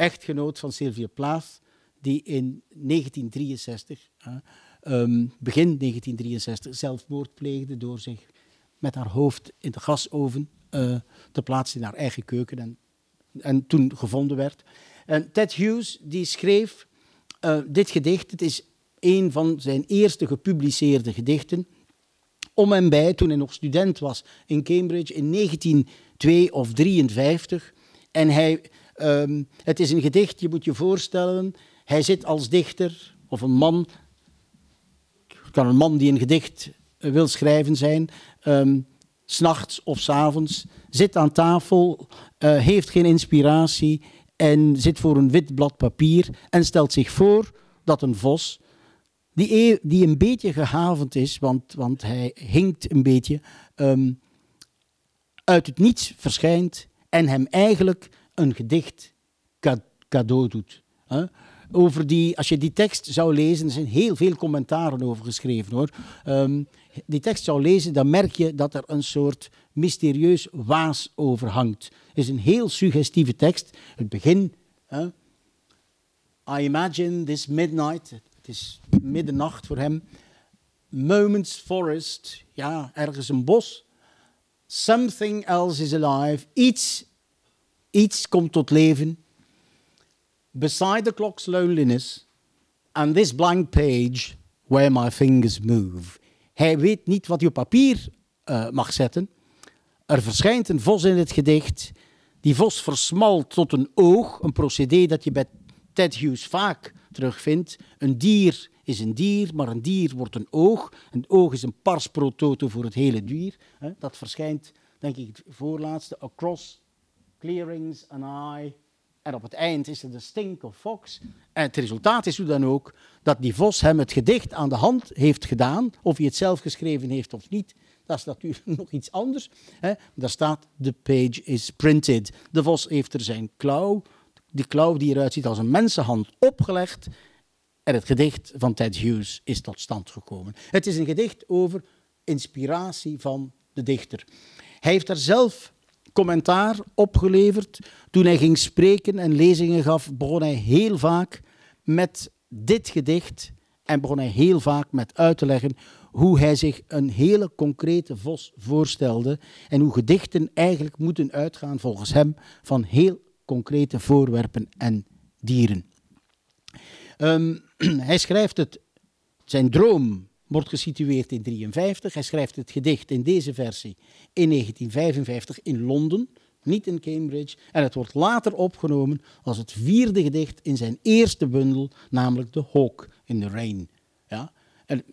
echtgenoot van Sylvia Plath, die in 1963 uh, um, begin 1963 zelfmoord pleegde door zich met haar hoofd in de gasoven uh, te plaatsen in haar eigen keuken en, en toen gevonden werd. En Ted Hughes die schreef uh, dit gedicht. Het is een van zijn eerste gepubliceerde gedichten. Om en bij, toen hij nog student was in Cambridge in 1902 of 53. En hij, um, het is een gedicht, je moet je voorstellen, hij zit als dichter of een man. Het kan een man die een gedicht eh, wil schrijven zijn, um, s'nachts of s avonds, zit aan tafel, uh, heeft geen inspiratie en zit voor een wit blad papier en stelt zich voor dat een vos, die, e die een beetje gehavend is, want, want hij hinkt een beetje, um, uit het niets verschijnt en hem eigenlijk een gedicht cadeau doet. Huh? over die, als je die tekst zou lezen, er zijn heel veel commentaren over geschreven hoor. Um, die tekst zou lezen, dan merk je dat er een soort mysterieus waas over hangt. Het is een heel suggestieve tekst. Het begin. Uh, I imagine this midnight. Het is middernacht voor hem. Moments forest. Ja, ergens een bos. Something else is alive. Iets, iets komt tot leven beside the clock's loneliness and this blank page where my fingers move. Hij weet niet wat hij op papier uh, mag zetten. Er verschijnt een vos in het gedicht. Die vos versmalt tot een oog, een procedé dat je bij Ted Hughes vaak terugvindt. Een dier is een dier, maar een dier wordt een oog. Een oog is een pars pro toto voor het hele dier. Dat verschijnt, denk ik, het voorlaatste. Across clearings an eye. En op het eind is er de stink of fox. En het resultaat is hoe dan ook dat die vos hem het gedicht aan de hand heeft gedaan. Of hij het zelf geschreven heeft of niet, dat is natuurlijk nog iets anders. Hè. Daar staat, the page is printed. De vos heeft er zijn klauw, die klauw die eruit ziet als een mensenhand, opgelegd. En het gedicht van Ted Hughes is tot stand gekomen. Het is een gedicht over inspiratie van de dichter. Hij heeft daar zelf commentaar opgeleverd. Toen hij ging spreken en lezingen gaf, begon hij heel vaak met dit gedicht en begon hij heel vaak met uit te leggen hoe hij zich een hele concrete vos voorstelde en hoe gedichten eigenlijk moeten uitgaan volgens hem van heel concrete voorwerpen en dieren. Ehm, hij schrijft het, zijn droom wordt gesitueerd in 1953. Hij schrijft het gedicht in deze versie in 1955 in Londen, niet in Cambridge. En het wordt later opgenomen als het vierde gedicht in zijn eerste bundel, namelijk The Hawk in the Rain. Ja? Een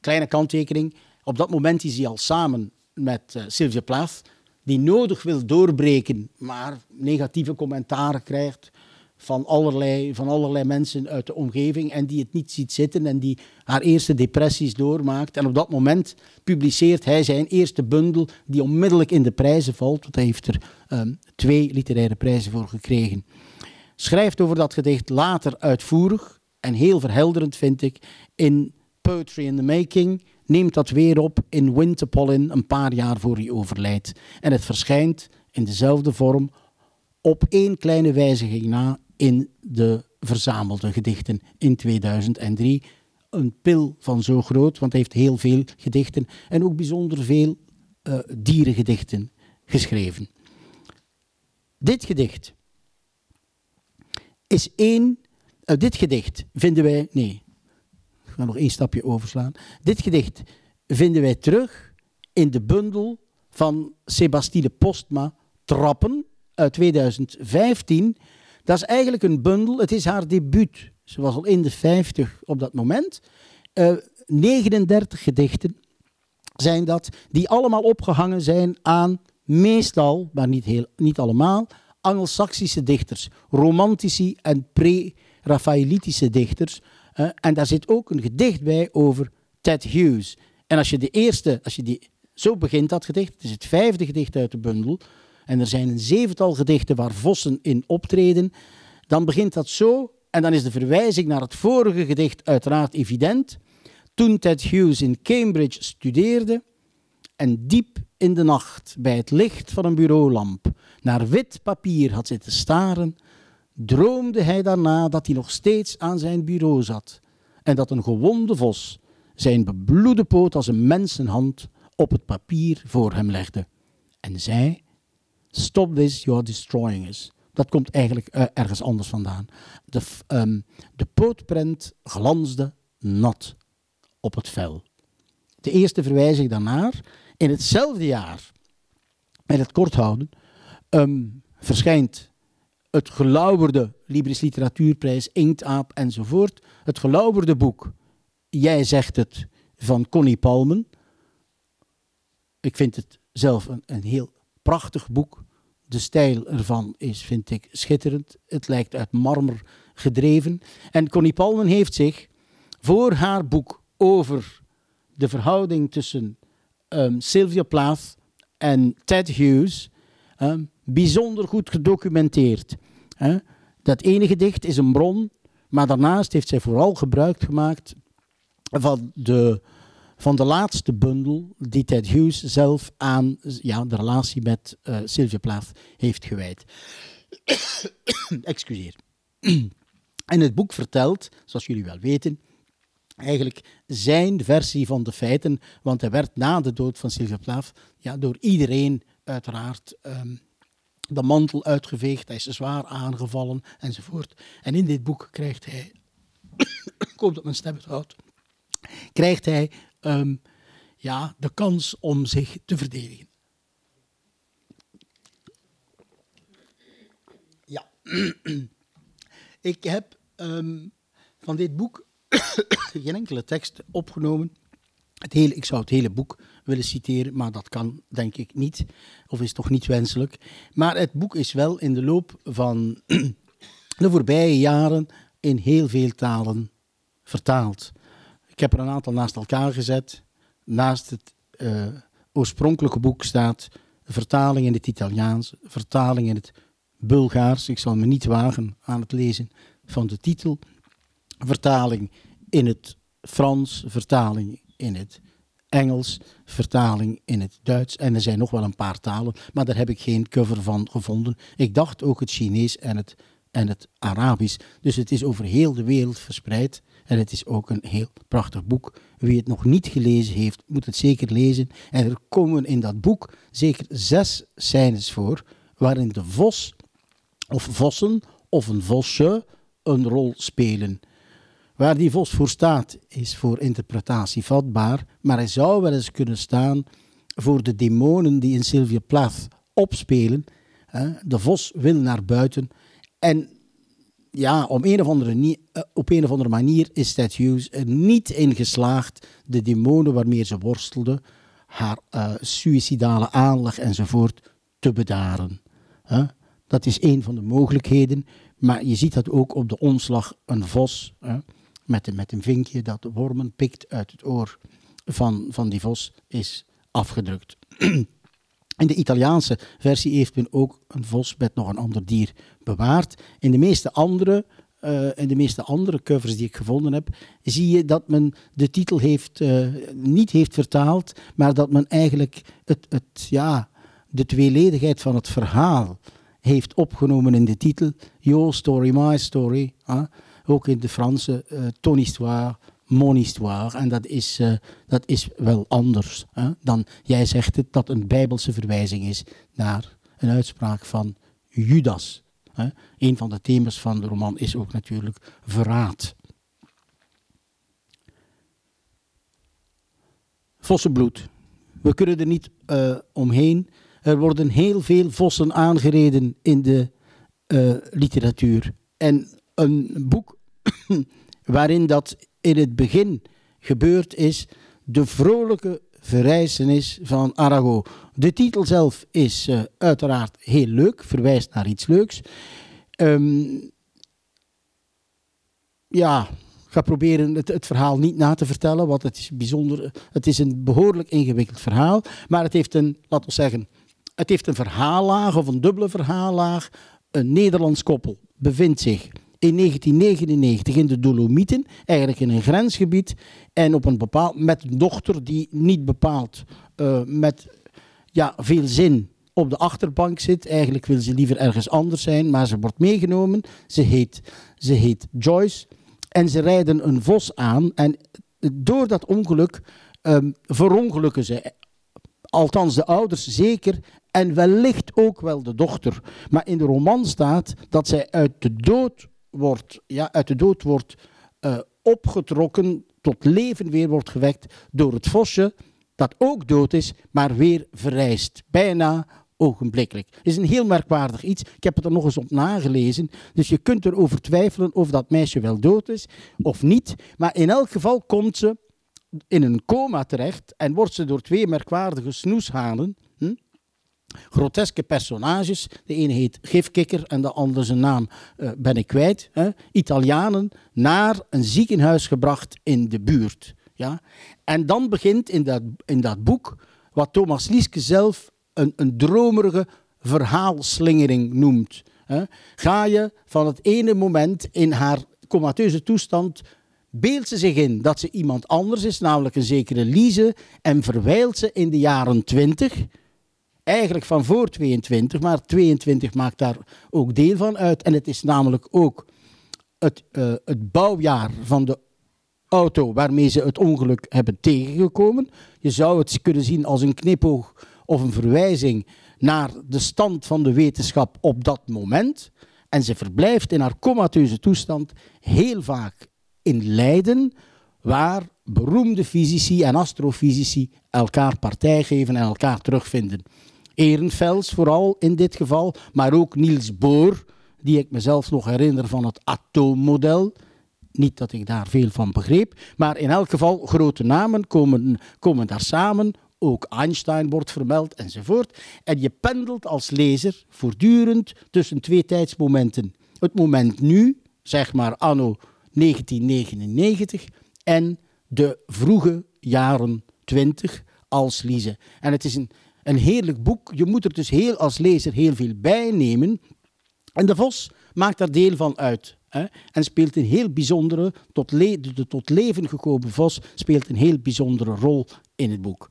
kleine kanttekening. Op dat moment is hij al samen met uh, Sylvia Plath, die nodig wil doorbreken, maar negatieve commentaren krijgt van allerlei, van allerlei mensen uit de omgeving en die het niet ziet zitten en die haar eerste depressies doormaakt. En op dat moment publiceert hij zijn eerste bundel die onmiddellijk in de prijzen valt, want hij heeft er um, twee literaire prijzen voor gekregen. Schrijft over dat gedicht later uitvoerig en heel verhelderend vind ik in Poetry in the Making, neemt dat weer op in Winter Pollen een paar jaar voor hij overlijdt. En het verschijnt in dezelfde vorm op één kleine wijziging na in de verzamelde gedichten in 2003. Een pil van zo groot, want hij heeft heel veel gedichten en ook bijzonder veel uh, dierengedichten geschreven. Dit gedicht is één. Uh, dit gedicht vinden wij. Nee, ik ga nog één stapje overslaan. Dit gedicht vinden wij terug in de bundel van Sebastine Postma Trappen uit 2015 dat is eigenlijk een bundel. Het is haar debuut. Ze was al in de 50 op dat moment. Uh, eh, 39 gedichten zijn dat, die allemaal opgehangen zijn aan meestal, maar niet, heel, niet allemaal, Angelsaksische dichters, romantici en pre-Raphaëlitische dichters. Uh, en daar zit ook een gedicht bij over Ted Hughes. En als je de eerste, als je die, zo begint dat gedicht, het is het vijfde gedicht uit de bundel, en er zijn een zevental gedichten waar vossen in optreden, dan begint dat zo en dan is de verwijzing naar het vorige gedicht uiteraard evident. Toen Ted Hughes in Cambridge studeerde en diep in de nacht bij het licht van een bureaulamp naar wit papier had zitten staren, droomde hij daarna dat hij nog steeds aan zijn bureau zat en dat een gewonde vos zijn bebloede poot als een mensenhand op het papier voor hem legde en zei Stop this, you're destroying us. Dat komt eigenlijk uh, ergens anders vandaan. De, um, de pootprent glansde nat op het vel. De eerste verwijzing daarnaar, in hetzelfde jaar, met het korthouden, um, verschijnt het gelauwerde Libris Literatuurprijs, Inktaap enzovoort. Het gelauwerde boek, Jij zegt het, van Connie Palmen. Ik vind het zelf een, een heel prachtig boek. De stijl ervan is, vind ik, schitterend. Het lijkt uit marmer gedreven. En Connie Palmen heeft zich voor haar boek over de verhouding tussen um, Sylvia Plath en Ted Hughes um, bijzonder goed gedocumenteerd. Dat ene gedicht is een bron, maar daarnaast heeft zij vooral gebruik gemaakt van de van de laatste bundel die Ted Hughes zelf aan ja, de relatie met uh, Sylvia Plath heeft gewijd. Excuseer. en het boek vertelt, zoals jullie wel weten, eigenlijk zijn versie van de feiten, want hij werd na de dood van Sylvia Plath ja, door iedereen uiteraard um, de mantel uitgeveegd, hij is zwaar aangevallen enzovoort. En in dit boek krijgt hij, ik hoop dat mijn stem het houdt, krijgt hij um, ja, de kans om zich te verdedigen. Ja, ik heb um, van dit boek geen enkele tekst opgenomen. Het hele, ik zou het hele boek willen citeren, maar dat kan denk ik niet, of is toch niet wenselijk. Maar het boek is wel in de loop van de voorbije jaren in heel veel talen vertaald. Ik heb er een aantal naast elkaar gezet. Naast het uh, oorspronkelijke boek staat vertaling in het Italiaans, vertaling in het Bulgaars. Ik zal me niet wagen aan het lezen van de titel. Vertaling in het Frans, vertaling in het Engels, vertaling in het Duits. En er zijn nog wel een paar talen, maar daar heb ik geen cover van gevonden. Ik dacht ook het Chinees en het, en het Arabisch. Dus het is over heel de wereld verspreid. En het is ook een heel prachtig boek. Wie het nog niet gelezen heeft, moet het zeker lezen. En er komen in dat boek zeker zes scènes voor waarin de vos of vossen of een vosje een rol spelen. Waar die vos voor staat is voor interpretatie vatbaar, maar hij zou wel eens kunnen staan voor de demonen die in Sylvia Plath opspelen. De vos wil naar buiten en ja, om een of andere, eh, op een of andere manier is Ted Hughes er niet in geslaagd de demonen waarmee ze worstelde, haar uh, suïcidale aanleg enzovoort, te bedaren. Dat is een van de mogelijkheden, maar je ziet dat ook op de omslag een vos met, een, met een vinkje dat wormen pikt uit het oor van, van die vos is afgedrukt. In de Italiaanse versie heeft men ook een vos met nog een ander dier bewaard. In de meeste andere, uh, in de meeste andere covers die ik gevonden heb, zie je dat men de titel heeft, uh, niet heeft vertaald, maar dat men eigenlijk het, het, ja, de tweeledigheid van het verhaal heeft opgenomen in de titel. Your story, my story. Ook in de Franse, uh, ton histoire, mon histoire. En dat is, uh, dat is wel anders hè, dan jij zegt het, dat een bijbelse verwijzing is naar een uitspraak van Judas. Hè. Een van de thema's van de roman is ook natuurlijk verraad. Vossenbloed. We kunnen er niet uh, omheen. Er worden heel veel vossen aangereden in de uh, literatuur. En een boek waarin dat in het begin gebeurd is, de vrolijke verrijzenis van Arago. De titel zelf is uh, uiteraard heel leuk, verwijst naar iets leuks. Um, ja, ga proberen het, het, verhaal niet na te vertellen, want het is bijzonder. Het is een behoorlijk ingewikkeld verhaal, maar het heeft een, laten we zeggen, het heeft een verhaallaag of een dubbele verhaallaag. Een Nederlands koppel bevindt zich in 1999 in de Dolomieten, eigenlijk in een grensgebied. En op een bepaald, met een dochter die niet bepaald uh, met ja, veel zin op de achterbank zit. Eigenlijk wil ze liever ergens anders zijn, maar ze wordt meegenomen. Ze heet, ze heet Joyce. En ze rijden een vos aan. En door dat ongeluk um, verongelukken ze. Althans, de ouders zeker. En wellicht ook wel de dochter. Maar in de roman staat dat zij uit de dood wordt, ja, uit de dood wordt uh, opgetrokken, tot leven weer wordt gewekt door het vosje, dat ook dood is, maar weer verrijst. Bijna ogenblikkelijk. Het is een heel merkwaardig iets. Ik heb het er nog eens op nagelezen. Dus je kunt erover twijfelen of dat meisje wel dood is of niet. Maar in elk geval komt ze in een coma terecht en wordt ze door twee merkwaardige snoeshanen, groteske personages. De ene heet Gifkikker en de andere zijn naam uh, ben ik kwijt. Hè? Italianen naar een ziekenhuis gebracht in de buurt. Ja? En dan begint in dat, in dat boek wat Thomas Lieske zelf een, een dromerige verhaalslingering noemt. Hè? Ga je van het ene moment in haar comateuze toestand beeldt ze zich in dat ze iemand anders is, namelijk een zekere Lise, en verwijlt ze in de jaren twintig eigenlijk van voor 22, maar 22 maakt daar ook deel van uit. En het is namelijk ook het, uh, het bouwjaar van de auto waarmee ze het ongeluk hebben tegengekomen. Je zou het kunnen zien als een knipoog of een verwijzing naar de stand van de wetenschap op dat moment. En ze verblijft in haar comateuze toestand heel vaak in Leiden, waar beroemde fysici en astrofysici elkaar partij geven en elkaar terugvinden. Ehrenfels vooral in dit geval, maar ook Niels Bohr, die ik mezelf nog herinner van het atoommodel. Niet dat ik daar veel van begreep, maar in elk geval grote namen komen, komen daar samen. Ook Einstein wordt vermeld enzovoort. En je pendelt als lezer voortdurend tussen twee tijdsmomenten. Het moment nu, zeg maar anno 1999, en de vroege jaren 20 als Lise. En het is een, een heerlijk boek. Je moet er dus heel, als lezer heel veel bij nemen. En de Vos maakt daar deel van uit. Hè, en speelt een heel bijzondere, tot, de tot leven gekomen Vos speelt een heel bijzondere rol in het boek.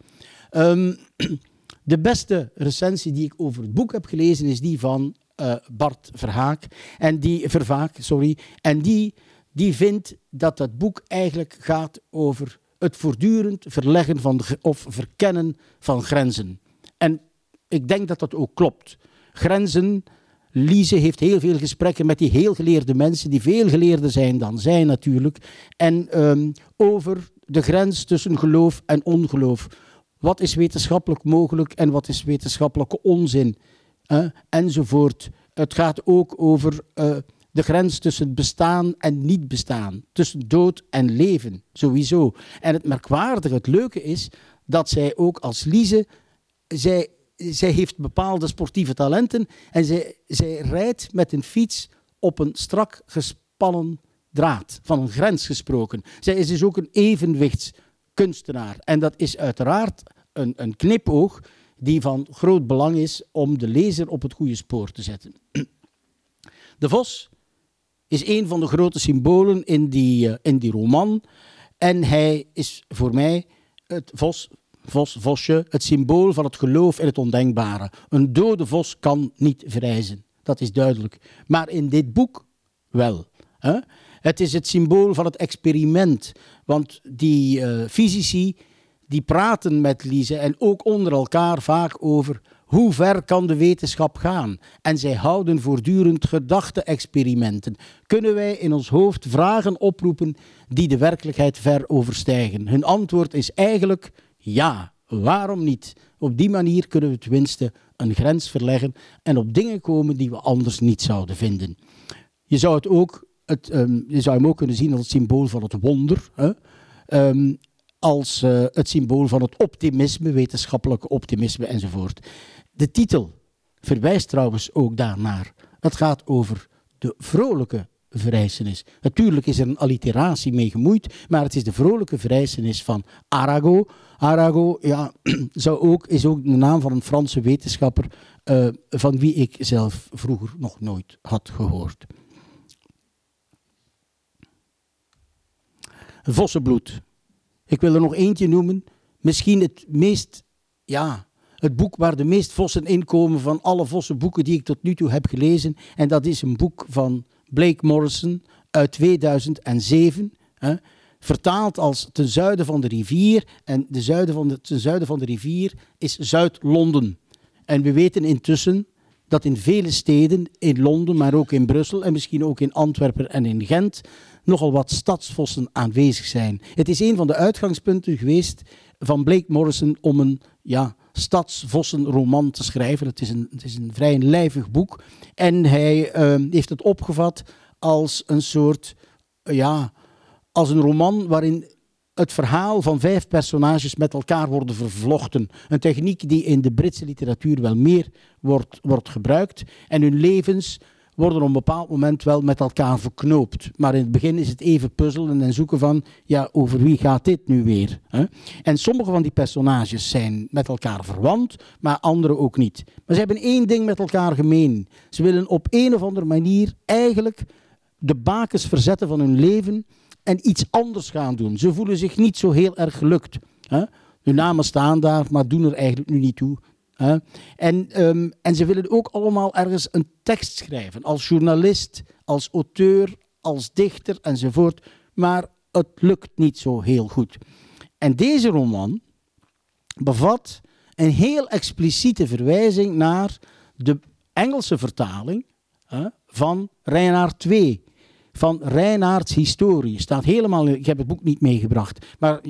Um, de beste recensie die ik over het boek heb gelezen is die van uh, Bart Verhaak. En die, Vervaak, sorry. En die, die vindt dat dat boek eigenlijk gaat over het voortdurend verleggen van of verkennen van grenzen. En ik denk dat dat ook klopt. Grenzen. Lise heeft heel veel gesprekken met die heel geleerde mensen, die veel geleerder zijn dan zij natuurlijk. En um, over de grens tussen geloof en ongeloof. Wat is wetenschappelijk mogelijk en wat is wetenschappelijke onzin? Enzovoort. Het gaat ook over uh, de grens tussen bestaan en niet bestaan, tussen dood en leven, sowieso. En het merkwaardige, het leuke is dat zij ook als Lise, zij, zij heeft bepaalde sportieve talenten en zij, zij rijdt met een fiets op een strak gespannen draad, van een grens gesproken. Zij is dus ook een evenwichtskunstenaar. En dat is uiteraard een, een knipoog die van groot belang is om de lezer op het goede spoor te zetten. De Vos is een van de grote symbolen in die, uh, in die roman. En hij is voor mij het vos, vos, vosje, het symbool van het geloof in het ondenkbare. Een dode vos kan niet verrijzen, dat is duidelijk. Maar in dit boek wel. Hè? Het is het symbool van het experiment. Want die uh, fysici die praten met Lise en ook onder elkaar vaak over hoe ver kan de wetenschap gaan? En zij houden voortdurend gedachte-experimenten. Kunnen wij in ons hoofd vragen oproepen die de werkelijkheid ver overstijgen? Hun antwoord is eigenlijk ja. Waarom niet? Op die manier kunnen we tenminste een grens verleggen en op dingen komen die we anders niet zouden vinden. Je zou, het ook, het, um, je zou hem ook kunnen zien als het symbool van het wonder. Hè? Um, als uh, het symbool van het optimisme, wetenschappelijke optimisme enzovoort. De titel verwijst trouwens ook daarnaar. Het gaat over de vrolijke verrijzenis. Natuurlijk is er een alliteratie mee gemoeid, maar het is de vrolijke verrijzenis van Arago. Arago ja, zou ook, is ook de naam van een Franse wetenschapper uh, van wie ik zelf vroeger nog nooit had gehoord. Vossenbloed. Ik wil er nog eentje noemen. Misschien het meest ja, het boek waar de meest vossen in komen van alle vossen boeken die ik tot nu toe heb gelezen. En dat is een boek van Blake Morrison uit 2007. Hè, vertaald als ten zuiden van de rivier. En de zuiden van de, ten zuiden van de rivier is Zuid-Londen. En we weten intussen dat in vele steden, in Londen, maar ook in Brussel en misschien ook in Antwerpen en in Gent, nogal wat stadsvossen aanwezig zijn. Het is een van de uitgangspunten geweest van Blake Morrison om een ja, stadsvossenroman te schrijven. Het is een, het is een vrij lijvig boek. En hij uh, heeft het opgevat als een soort, ja, als een roman waarin het verhaal van vijf personages met elkaar worden vervlochten. Een techniek die in de Britse literatuur wel meer wordt, wordt gebruikt. En hun levens worden op een bepaald moment wel met elkaar verknoopt. Maar in het begin is het even puzzelen en zoeken van, ja, over wie gaat dit nu weer? Hè? En sommige van die personages zijn met elkaar verwant, maar andere ook niet. Maar ze hebben één ding met elkaar gemeen. Ze willen op een of andere manier eigenlijk de bakens verzetten van hun leven en iets anders gaan doen. Ze voelen zich niet zo heel erg gelukt. Hè? Hun namen staan daar, maar doen er eigenlijk nu niet toe. En, um, en ze willen ook allemaal ergens een tekst schrijven, als journalist, als auteur, als dichter enzovoort. Maar het lukt niet zo heel goed. En deze roman bevat een heel expliciete verwijzing naar de Engelse vertaling hè, van Reinaard 2. Van Reinaards historie. Staat helemaal, ik heb het boek niet meegebracht, maar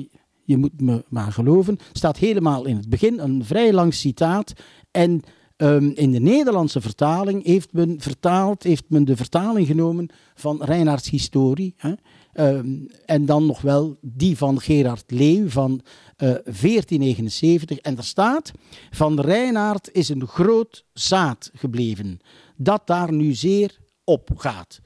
je moet me maar geloven, staat helemaal in het begin een vrij lang citaat. En Ehm, in de Nederlandse vertaling heeft men, vertaald, heeft men de vertaling genomen van Reinhardts historie. Hè? Ehm, en dan nog wel die van Gerard Leeuw van 1479. En daar staat: Van Reinhard is een groot zaad gebleven, dat daar nu zeer op gaat.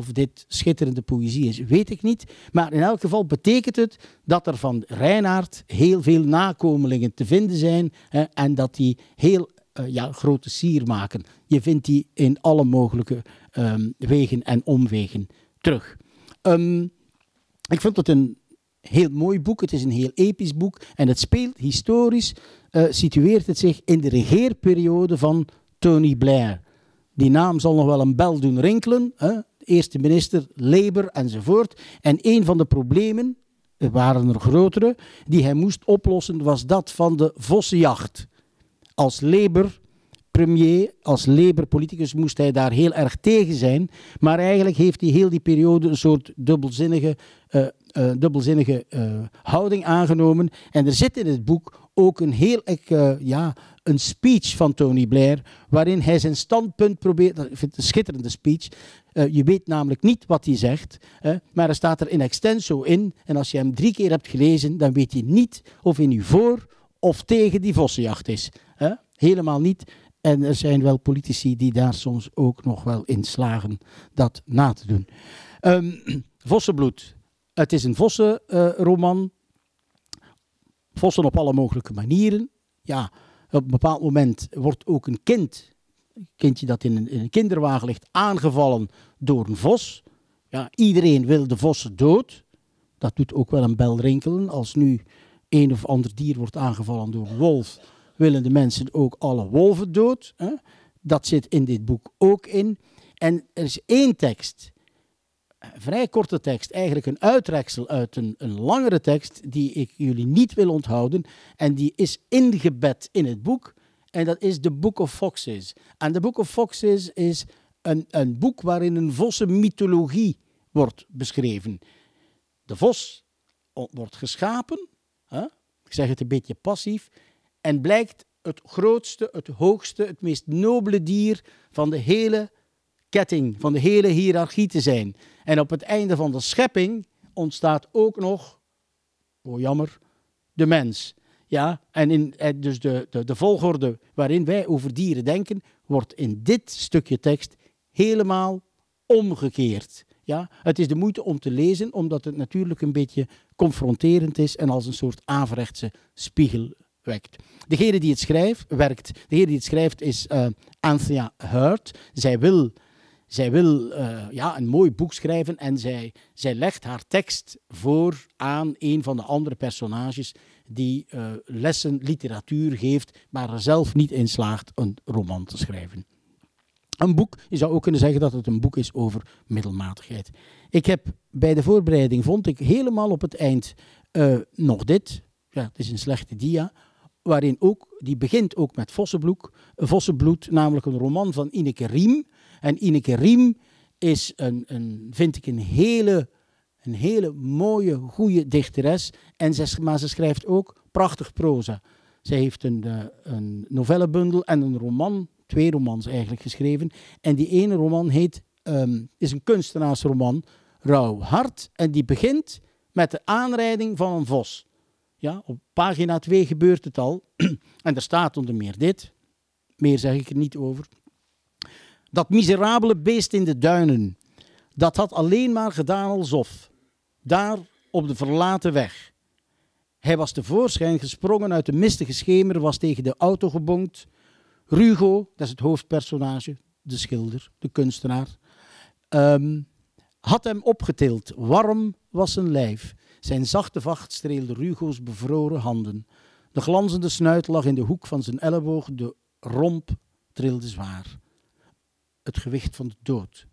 Of dit schitterende poëzie is, weet ik niet. Maar in elk geval betekent het dat er van Reinhard heel veel nakomelingen te vinden zijn hè, en dat die heel uh, ja, grote sier maken. Je vindt die in alle mogelijke um, wegen en omwegen terug. Um, ik vind het een heel mooi boek. Het is een heel episch boek. En het speelt historisch, uh, situeert het zich in de regeerperiode van Tony Blair. Die naam zal nog wel een bel doen rinkelen. Hè? Eerste minister, Labour enzovoort. En een van de problemen, er waren er grotere, die hij moest oplossen, was dat van de vossenjacht. Als Labour premier, als Labour-politicus moest hij daar heel erg tegen zijn. Maar eigenlijk heeft hij heel die periode een soort dubbelzinnige, uh, uh, dubbelzinnige uh, houding aangenomen. En er zit in het boek ook een heel ja, een speech van Tony Blair, waarin hij zijn standpunt probeert. Ik vind het een schitterende speech. Je weet namelijk niet wat hij zegt, maar er staat er in extenso in. En als je hem drie keer hebt gelezen, dan weet je niet of hij nu voor of tegen die vossenjacht is. Helemaal niet. En er zijn wel politici die daar soms ook nog wel in slagen dat na te doen. Um, Vossenbloed. Het is een Vossenroman. Uh, Vossen op alle mogelijke manieren. Ja, op een bepaald moment wordt ook een kind, kindje dat in een, in een kinderwagen ligt, aangevallen door een vos. Ja, iedereen wil de vossen dood. Dat doet ook wel een bel rinkelen. Als nu een of ander dier wordt aangevallen door een wolf, willen de mensen ook alle wolven dood. Hè? Dat zit in dit boek ook in. En er is één tekst, vrij korte tekst, eigenlijk een uitreksel uit een, een langere tekst, die ik jullie niet wil onthouden. En die is ingebed in het boek. En dat is The Book of Foxes. En The Book of Foxes is een, een boek waarin een vossen mythologie wordt beschreven. De vos wordt geschapen, hè? ik zeg het een beetje passief, en blijkt het grootste, het hoogste, het meest nobele dier van de hele ketting, van de hele hiërarchie te zijn. En op het einde van de schepping ontstaat ook nog, oh jammer, de mens. Ja, en in, dus de, de, de volgorde waarin wij over dieren denken, wordt in dit stukje tekst helemaal omgekeerd. Ja, het is de moeite om te lezen, omdat het natuurlijk een beetje confronterend is en als een soort averechtse spiegel wekt. Degene die het schrijft, werkt. Degene die het schrijft is uh, Anthea Hurt. Zij wil, zij wil uh, ja, een mooi boek schrijven en zij, zij legt haar tekst voor aan een van de andere personages die uh, lessen literatuur geeft, maar er zelf niet in slaagt een roman te schrijven. Een boek, je zou ook kunnen zeggen dat het een boek is over middelmatigheid. Ik heb bij de voorbereiding, vond ik helemaal op het eind nog dit. Ja, het is een slechte dia waarin ook, die begint ook met Vossenbloed, Vossenbloed, namelijk een roman van Ineke Riem. En Ineke Riem is, een, een, vind ik, een hele, een hele mooie, goede dichteres. En ze, maar ze schrijft ook prachtig proza. Zij heeft een, uh, een novellebundel en een roman, twee romans eigenlijk geschreven. En die ene roman heet, um, is een kunstenaarsroman, Rauw Hart. En die begint met de aanrijding van een vos. Ja, op pagina 2 gebeurt het al. en er staat onder meer dit. Meer zeg ik er niet over. Dat miserabele beest in de duinen, dat had alleen maar gedaan alsof. Daar op de verlaten weg. Hij was tevoorschijn gesprongen uit de mistige schemer, was tegen de auto gebonkt. Rugo, dat is het hoofdpersonage, de schilder, de kunstenaar, um, had hem opgetild. Warm was zijn lijf. Zijn zachte vacht streelde Rugo's bevroren handen. De glanzende snuit lag in de hoek van zijn elleboog, de romp trilde zwaar. Het gewicht van de dood.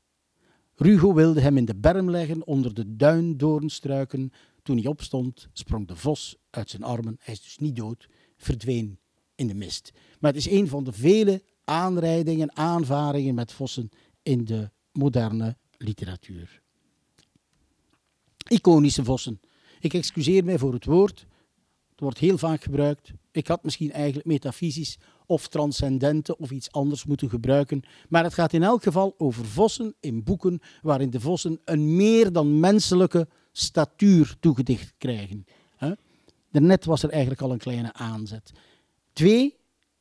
Rugo wilde hem in de berm leggen onder de duindoornstruiken. Toen hij opstond, sprong de vos uit zijn armen. Hij is dus niet dood, verdween in de mist. Maar het is een van de vele aanrijdingen, aanvaringen met vossen in de moderne literatuur. Iconische vossen. Ik excuseer mij voor het woord. Het wordt heel vaak gebruikt. Ik had misschien eigenlijk metafysisch of transcendente of iets anders moeten gebruiken. Maar het gaat in elk geval over vossen in boeken waarin de vossen een meer dan menselijke statuur toegedicht krijgen. Daarnet was er eigenlijk al een kleine aanzet. Twee,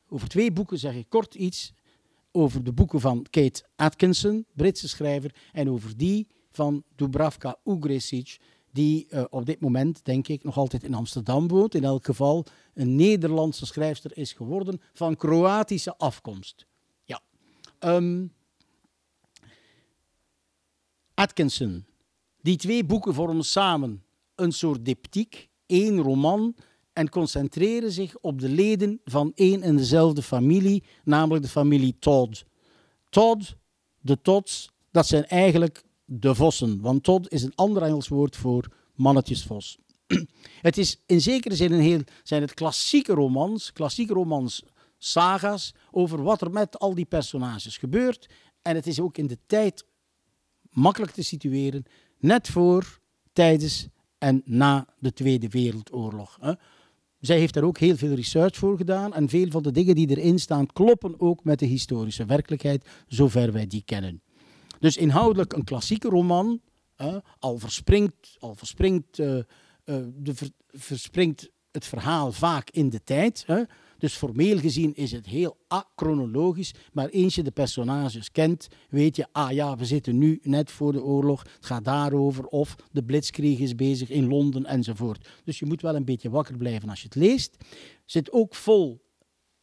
over twee boeken zeg ik kort iets. Over de boeken van Kate Atkinson, Britse schrijver, en over die van Dubravka Ugresic, die uh, op dit moment, denk ik, nog altijd in Amsterdam woont. In elk geval een Nederlandse schrijfster is geworden van Kroatische afkomst. Ja. Um, Atkinson. Die twee boeken vormen samen een soort diptiek, één roman, en concentreren zich op de leden van één en dezelfde familie, namelijk de familie Todd. Todd, de Todds, dat zijn eigenlijk de vossen. Want Todd is een ander Engels woord voor mannetjesvos. Het is in zekere zin een heel, zijn het klassieke romans, klassieke romans, saga's over wat er met al die personages gebeurt. En het is ook in de tijd makkelijk te situeren, net voor, tijdens en na de Tweede Wereldoorlog. Zij heeft daar ook heel veel research voor gedaan en veel van de dingen die erin staan kloppen ook met de historische werkelijkheid, zover wij die kennen. Dus inhoudelijk een klassieke roman, al verspringt, al verspringt, uh, uh, de verspringt het verhaal vaak in de tijd. Dus formeel gezien is het heel achronologisch, maar eens je de personages kent, weet je, ah ja, we zitten nu net voor de oorlog, het gaat daarover, of de blitzkrieg is bezig in Londen enzovoort. Dus je moet wel een beetje wakker blijven als je het leest. Zit ook vol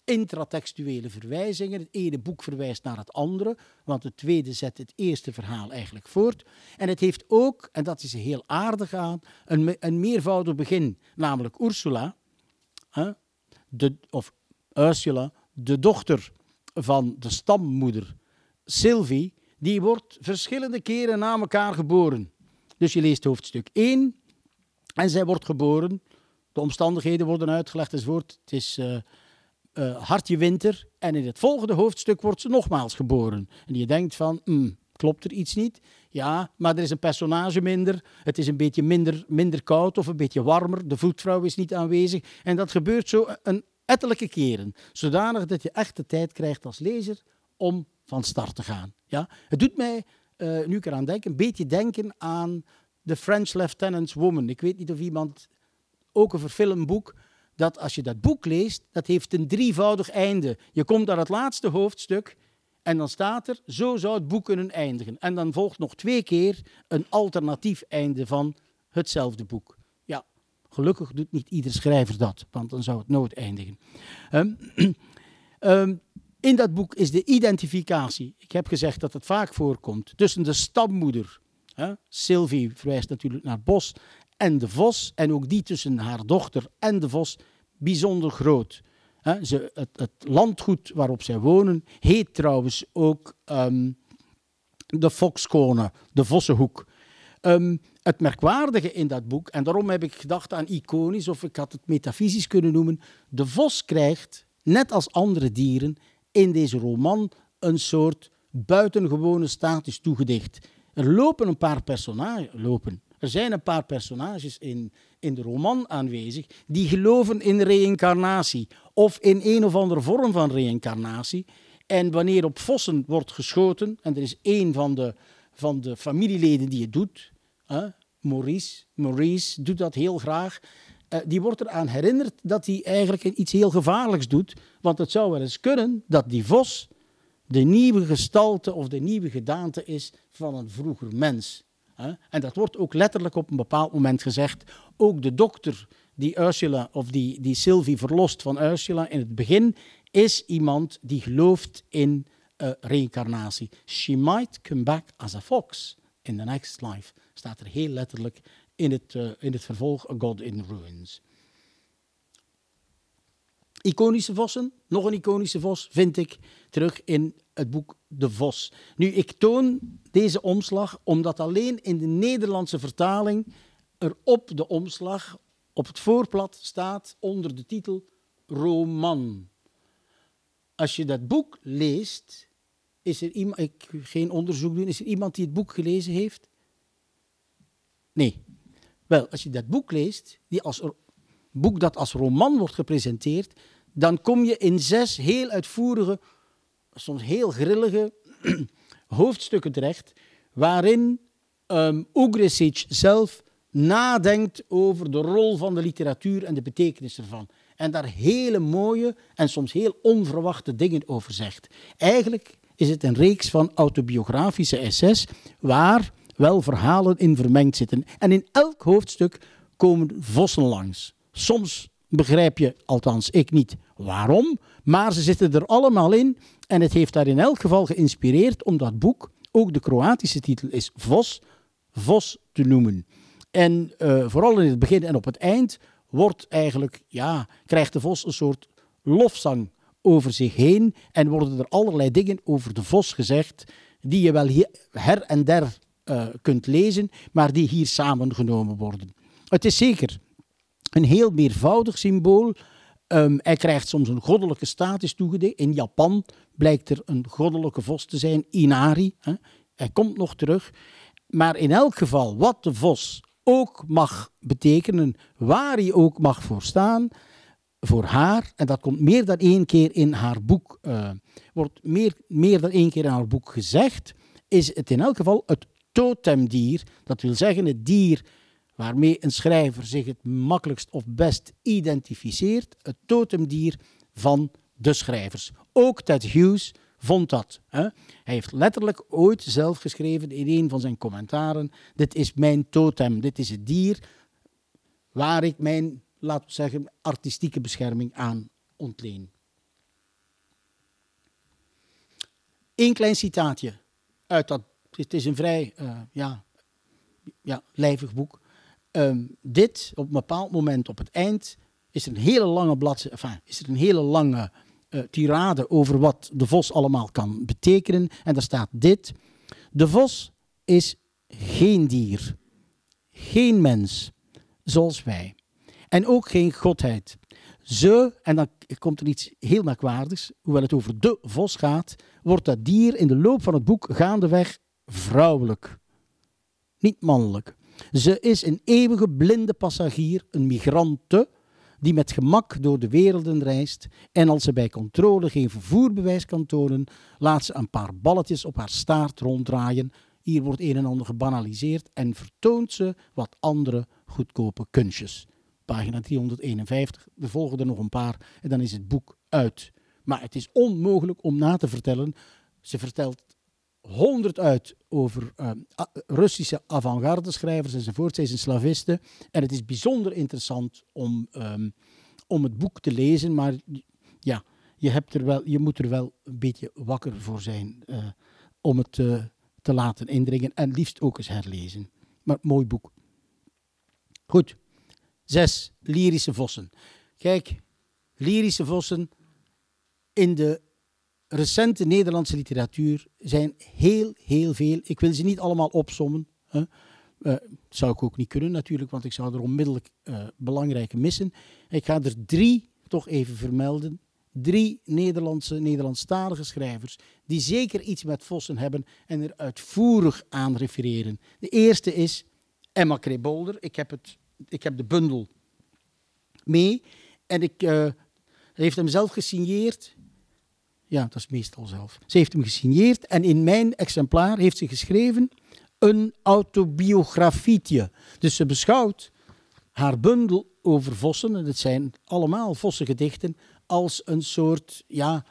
intratextuele verwijzingen. Het ene boek verwijst naar het andere, want het tweede zet het eerste verhaal eigenlijk voort. En het heeft ook, en dat is heel aardig aan, een, een meervoudig begin, namelijk Ursula, hè, de, of Ursula, de dochter van de stammoeder Sylvie, die wordt verschillende keren na elkaar geboren. Dus je leest hoofdstuk 1 en zij wordt geboren. De omstandigheden worden uitgelegd enzovoort. Het is... Uh, uh, hartje winter. En in het volgende hoofdstuk wordt ze nogmaals geboren. En je denkt van, mm, klopt er iets niet? Ja, maar er is een personage minder. Het is een beetje minder, minder koud of een beetje warmer. De voetvrouw is niet aanwezig. En dat gebeurt zo een ettelijke keren. Zodanig dat je echt de tijd krijgt als lezer om van start te gaan. Ja? Het doet mij, uh, nu ik eraan denk, een beetje denken aan The French Lieutenant's Woman. Ik weet niet of iemand ook een verfilmd boek dat als je dat boek leest, dat heeft een drievoudig einde. Je komt naar het laatste hoofdstuk en dan staat er, zo zou het boek kunnen eindigen. En dan volgt nog twee keer een alternatief einde van hetzelfde boek. Ja, gelukkig doet niet ieder schrijver dat, want dan zou het nooit eindigen. Um, um, in dat boek is de identificatie, ik heb gezegd dat het vaak voorkomt, tussen de stammoeder, hè, Sylvie verwijst natuurlijk naar Bos, en de vos, en ook die tussen haar dochter en de vos, bijzonder groot. ze, het, het, landgoed waarop zij wonen heet trouwens ook ehm, de Foxkone, de Vossenhoek. Um, het merkwaardige in dat boek, en daarom heb ik gedacht aan iconisch, of ik had het metafysisch kunnen noemen, de vos krijgt, net als andere dieren, in deze roman een soort buitengewone status toegedicht. Er lopen een paar personages, lopen, er zijn een paar personages in, in de roman aanwezig die geloven in reïncarnatie of in een of andere vorm van reïncarnatie. En wanneer op vossen wordt geschoten, en er is één van de, van de familieleden die het doet, hè, Maurice, Maurice doet dat heel graag, uh, die wordt eraan herinnerd dat hij eigenlijk iets heel gevaarlijks doet. Want het zou wel eens kunnen dat die vos de nieuwe gestalte of de nieuwe gedaante is van een vroeger mens. En dat wordt ook letterlijk op een bepaald moment gezegd. Ook de dokter die Ursula of die, die Sylvie verlost van Ursula in het begin is iemand die gelooft in uh, reïncarnatie. She might come back as a fox in the next life. Staat er heel letterlijk in het, uh, in het vervolg A God in Ruins. Iconische vossen, nog een iconische vos vind ik terug in het boek De Vos. Nu, ik toon deze omslag omdat alleen in de Nederlandse vertaling er op de omslag, op het voorblad, staat onder de titel Roman. Als je dat boek leest, is er iemand, ik geen onderzoek doen, is er iemand die het boek gelezen heeft? Nee. Wel, als je dat boek leest, die als boek dat als roman wordt gepresenteerd, dan kom je in zes heel uitvoerige, soms heel grillige hoofdstukken terecht, waarin um, Ugresic zelf nadenkt over de rol van de literatuur en de betekenis ervan. En daar hele mooie en soms heel onverwachte dingen over zegt. Eigenlijk is het een reeks van autobiografische essays waar wel verhalen in vermengd zitten. En in elk hoofdstuk komen vossen langs. Soms begrijp je, althans ik niet, waarom, maar ze zitten er allemaal in en het heeft daar in elk geval geïnspireerd om dat boek, ook de Kroatische titel is Vos, Vos te noemen. En uh, vooral in het begin en op het eind wordt eigenlijk, ja, krijgt de vos een soort lofzang over zich heen en worden er allerlei dingen over de vos gezegd die je wel hier, her en der uh, kunt lezen, maar die hier samengenomen worden. Het is zeker een heel meervoudig symbool. Um, hij krijgt soms een goddelijke status toegedicht. In Japan blijkt er een goddelijke vos te zijn, Inari. Hè. Hij komt nog terug. Maar in elk geval, wat de vos ook mag betekenen, waar hij ook mag voor staan, voor haar, en dat komt meer dan één keer in haar boek, uh, wordt meer, meer dan één keer in haar boek gezegd, is het in elk geval het totemdier, dat wil zeggen het dier waarmee een schrijver zich het makkelijkst of best identificeert, het totemdier van de schrijvers. Ook Ted Hughes vond dat. Hè? Hij heeft letterlijk ooit zelf geschreven in een van zijn commentaren: Dit is mijn totem, dit is het dier waar ik mijn, laten we zeggen, artistieke bescherming aan ontleen. Eén klein citaatje uit dat. Het is een vrij uh, ja, ja, lijvig boek. Um, dit, op een bepaald moment, op het eind, is een hele lange bladzijde, enfin, is een hele lange uh, tirade over wat de vos allemaal kan betekenen. En daar staat dit. De vos is geen dier, geen mens, zoals wij. En ook geen godheid. Ze, en dan komt er iets heel merkwaardigs, hoewel het over de vos gaat, wordt dat dier in de loop van het boek gaandeweg vrouwelijk, niet mannelijk. Ze is een eeuwige blinde passagier, een migrante, die met gemak door de werelden reist en als ze bij controle geen vervoerbewijs kan tonen, laat ze een paar balletjes op haar staart ronddraaien. Hier wordt een en ander gebanaliseerd en vertoont ze wat andere goedkope kunstjes. Pagina 351, er volgen er nog een paar en dan is het boek uit. Maar het is onmogelijk om na te vertellen. Ze vertelt honderd uit over uh, Russische avant-garde schrijvers enzovoort. Zij is een slaviste. En het is bijzonder interessant om, um, om het boek te lezen. Maar ja, je, hebt er wel, je moet er wel een beetje wakker voor zijn uh, om het uh, te laten indringen. En liefst ook eens herlezen. Maar mooi boek. Goed. Zes, lyrische vossen. Kijk, lyrische vossen in de recente Nederlandse literatuur zijn heel, heel veel. Ik wil ze niet allemaal opsommen. Hè. Uh, zou ik ook niet kunnen natuurlijk, want ik zou er onmiddellijk uh, belangrijke missen. Ik ga er drie toch even vermelden. Drie Nederlandse, Nederlandstalige schrijvers die zeker iets met vossen hebben en er uitvoerig aan refereren. De eerste is Emma Krebolder. Ik heb, het, ik heb de bundel mee en ik uh, heeft hem zelf gesigneerd. Ja, dat is meestal zelf. Ze heeft hem gesigneerd en in mijn exemplaar heeft ze geschreven een autobiografietje. Dus ze beschouwt haar bundel over vossen, en het zijn allemaal vossengedichten, als een soort, ja,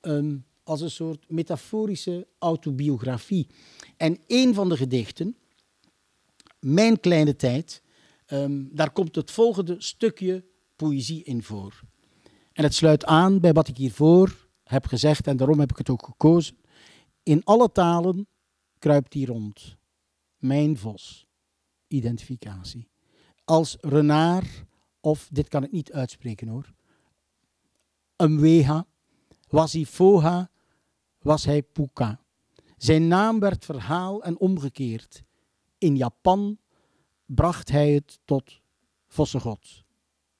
um, als een soort metaforische autobiografie. En een van de gedichten, Mijn kleine tijd, um, daar komt het volgende stukje poëzie in voor. En het sluit aan bij wat ik hiervoor heb gezegd, en daarom heb ik het ook gekozen. In alle talen kruipt die rond. Mijn vos. Identificatie. Als renard, of dit kan ik niet uitspreken hoor. Umweha, was hij Foha, was hij Puka. Zijn naam werd verhaal en omgekeerd. In Japan bracht hij het tot vossengod.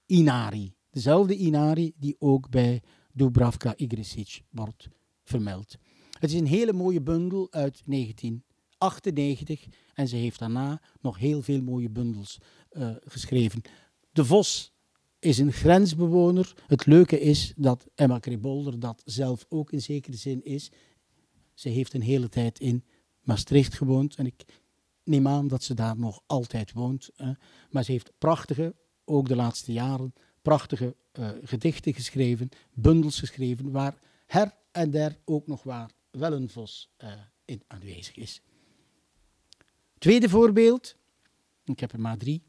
Inari. Dezelfde Inari die ook bij Dubravka Igresic wordt vermeld. Het is een hele mooie bundel uit 1998 en ze heeft daarna nog heel veel mooie bundels uh, geschreven. De Vos is een grensbewoner. Het leuke is dat Emma Kribolder dat zelf ook in zekere zin is. Ze heeft een hele tijd in Maastricht gewoond en ik neem aan dat ze daar nog altijd woont. Maar ze heeft prachtige, ook de laatste jaren, prachtige uh, gedichten geschreven, bundels geschreven, waar her en der ook nog waar wel een vos uh, in aanwezig is. Tweede voorbeeld, ik heb er maar drie.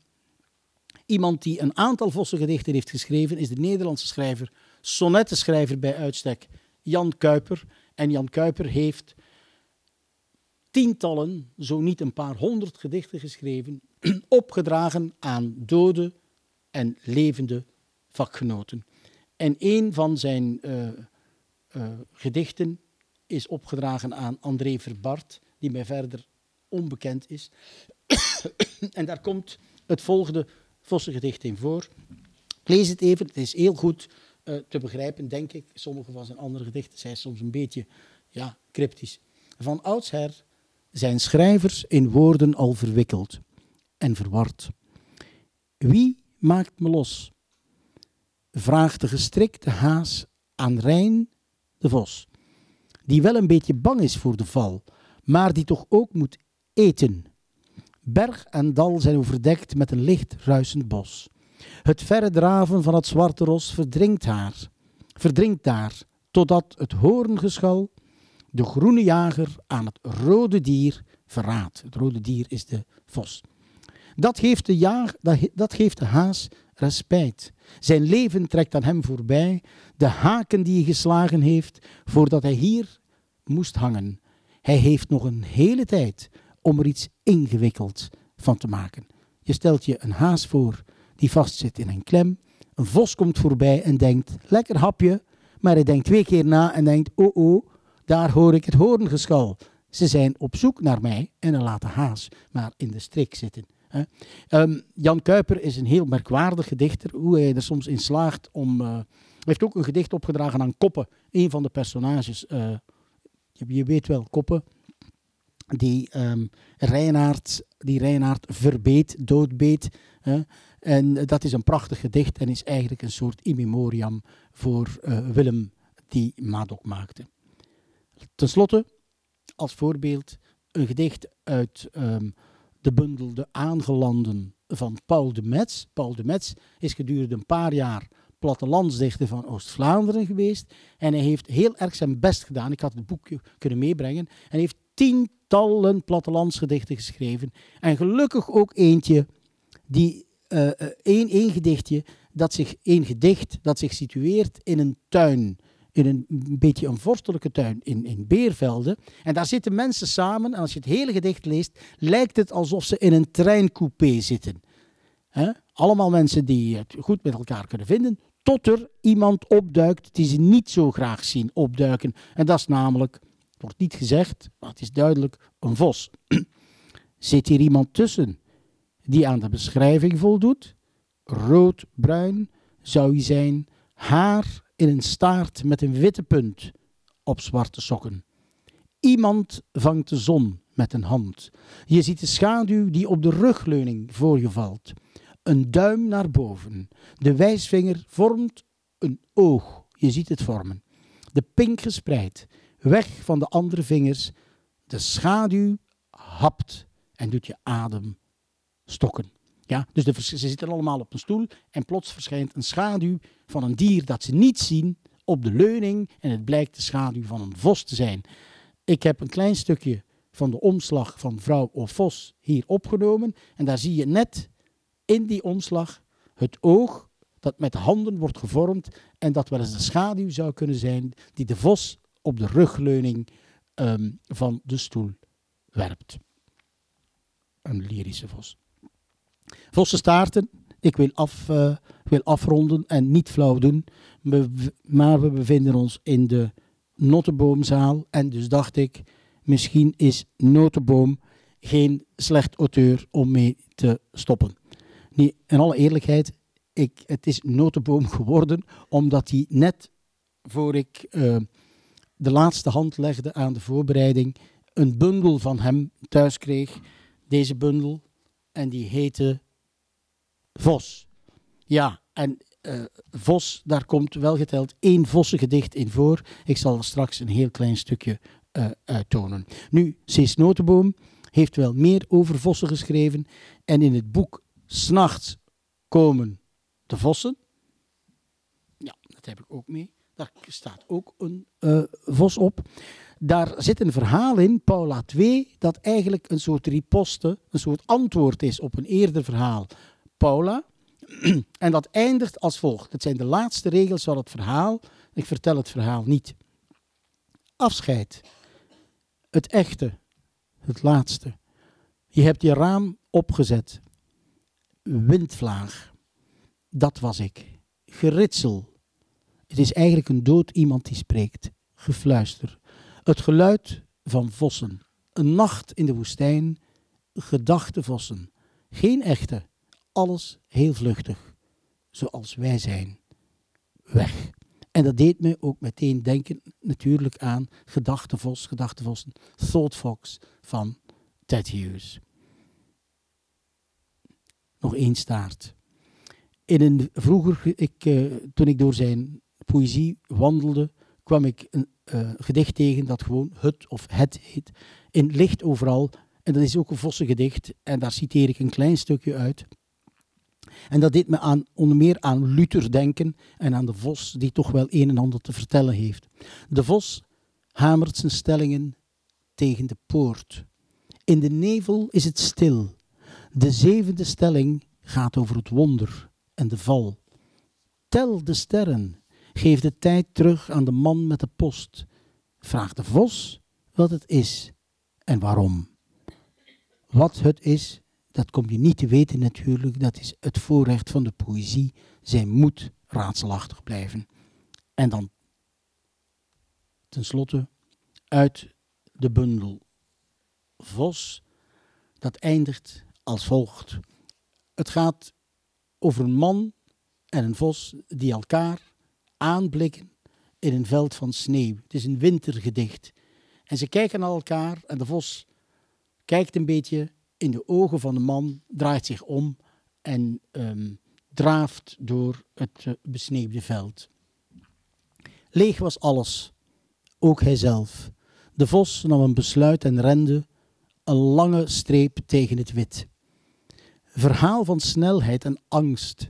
Iemand die een aantal vossengedichten heeft geschreven is de Nederlandse schrijver, sonnettenschrijver bij uitstek, Jan Kuiper. En Jan Kuiper heeft tientallen, zo niet een paar honderd gedichten geschreven, opgedragen aan dode en levende vakgenoten. En een van zijn uh, uh, gedichten is opgedragen aan André Verbart, die mij verder onbekend is. en daar komt het volgende Vossengedicht in voor. Ik lees het even, het is heel goed uh, te begrijpen, denk ik. Sommige van zijn andere gedichten zijn soms een beetje ja, cryptisch. Van oudsher zijn schrijvers in woorden al verwikkeld en verward. Wie maakt me los? Vraagt de gestrikte haas aan Rijn de Vos, die wel een beetje bang is voor de val, maar die toch ook moet eten. Berg en dal zijn overdekt met een licht ruisend bos. Het verre draven van het zwarte ros verdrinkt haar, verdrinkt daar, totdat het hoorngeschal de groene jager aan het rode dier verraadt. Het rode dier is de vos. Dat geeft de, jaag, dat geeft de haas respijt. Zijn leven trekt aan hem voorbij, de haken die hij geslagen heeft voordat hij hier moest hangen. Hij heeft nog een hele tijd om er iets ingewikkeld van te maken. Je stelt je een haas voor die vastzit in een klem. Een vos komt voorbij en denkt, lekker hapje. Maar hij denkt twee keer na en denkt, oh oh, daar hoor ik het hoorngeschal. Ze zijn op zoek naar mij en laat de haas maar in de strik zitten. Um, Jan Kuiper is een heel merkwaardig gedichter. Hoe hij er soms in slaagt om. Uh, hij heeft ook een gedicht opgedragen aan Koppen, een van de personages. Uh, je weet wel, Koppen. Die um, Reinaard, die Reinaard verbeet, doodbeet. Hè? En dat is een prachtig gedicht en is eigenlijk een soort immemoriam voor uh, Willem die Madok maakte. Ten slotte, als voorbeeld, een gedicht uit um, de bundel De Aangelanden van Paul de Metz. Paul de Metz is gedurende een paar jaar plattelandsdichter van Oost-Vlaanderen geweest. En hij heeft heel erg zijn best gedaan. Ik had het boekje kunnen meebrengen. En heeft tientallen plattelandsgedichten geschreven. En gelukkig ook eentje, die, uh, één, één gedichtje, dat zich, één gedicht dat zich situeert in een tuin in een, beetje een vorstelijke tuin in, in Beervelde. En daar zitten mensen samen. En als je het hele gedicht leest, lijkt het alsof ze in een treincoupé zitten. Allemaal mensen die het goed met elkaar kunnen vinden. Tot er iemand opduikt die ze niet zo graag zien opduiken. En dat is namelijk, het wordt niet gezegd, maar het is duidelijk, een vos. Zit hier iemand tussen die aan de beschrijving voldoet? Rood, bruin zou hij zijn, haar in een staart met een witte punt op zwarte sokken. Iemand vangt de zon met een hand. Je ziet de schaduw die op de rugleuning voor je valt. Een duim naar boven. De wijsvinger vormt een oog. Je ziet het vormen. De pink gespreid. Weg van de andere vingers. De schaduw hapt en doet je adem stokken. Ja, dus ze zitten allemaal op een stoel en plots verschijnt een schaduw van een dier dat ze niet zien op de leuning en het blijkt de schaduw van een vos te zijn. Ik heb een klein stukje van de omslag van vrouw of vos hier opgenomen en daar zie je net in die omslag het oog dat met handen wordt gevormd en dat wel eens de schaduw zou kunnen zijn die de vos op de rugleuning um, van de stoel werpt. Een lyrische vos. Vossenstaarten, ik wil, af, uh, wil afronden en niet flauw doen, maar we bevinden ons in de Notenboomzaal en dus dacht ik, misschien is Notenboom geen slecht auteur om mee te stoppen. Nee, in alle eerlijkheid, ik, het is Notenboom geworden omdat hij net voor ik uh, de laatste hand legde aan de voorbereiding, een bundel van hem thuis kreeg. Deze bundel, en die heette Vos. Ja, en uh, Vos, daar komt wel geteld één vossengedicht in voor. Ik zal straks een heel klein stukje uh, uittonen. Nu, Cees Notenboom heeft wel meer over vossen geschreven. En in het boek S'nachts komen de vossen. Ja, dat heb ik ook mee. Daar staat ook een uh, vos op. Daar zit een verhaal in, Paula 2, dat eigenlijk een soort riposte, een soort antwoord is op een eerder verhaal. Paula. En dat eindigt als volgt. Het zijn de laatste regels van het verhaal. Ik vertel het verhaal niet. Afscheid. Het echte. Het laatste. Je hebt je raam opgezet. Windvlaag. Dat was ik. Geritsel. Het is eigenlijk een dood iemand die spreekt. Gefluister. Het geluid van vossen. Een nacht in de woestijn. Gedachte vossen. Geen echte. Alles heel vluchtig. Zoals wij zijn. Weg. En dat deed me ook meteen denken natuurlijk aan Gedachtevos, Gedachtevossen, Thought Fox van Ted Hughes. Nog één staart. In een, vroeger, ik, uh, toen ik door zijn poëzie wandelde, kwam ik een uh, gedicht tegen dat gewoon het of het heet. In licht overal. En dat is ook een vossengedicht. En daar citeer ik een klein stukje uit. En dat deed me aan, onder meer aan Luther denken en aan de vos, die toch wel een en ander te vertellen heeft. De vos hamert zijn stellingen tegen de poort. In de nevel is het stil. De zevende stelling gaat over het wonder en de val. Tel de sterren, geef de tijd terug aan de man met de post. Vraag de vos wat het is en waarom. Wat het is, dat kom je niet te weten natuurlijk. Dat is het voorrecht van de poëzie. Zij moet raadselachtig blijven. En dan tenslotte uit de bundel Vos. Dat eindigt als volgt. Het gaat over een man en een vos die elkaar aanblikken in een veld van sneeuw. Het is een wintergedicht. En ze kijken naar elkaar en de vos kijkt een beetje in de ogen van de man, draait zich om en um, draaft door het uh, besneeuwde veld. Leeg was alles, ook hijzelf. De vos nam een besluit en rende een lange streep tegen het wit. Verhaal van snelheid en angst.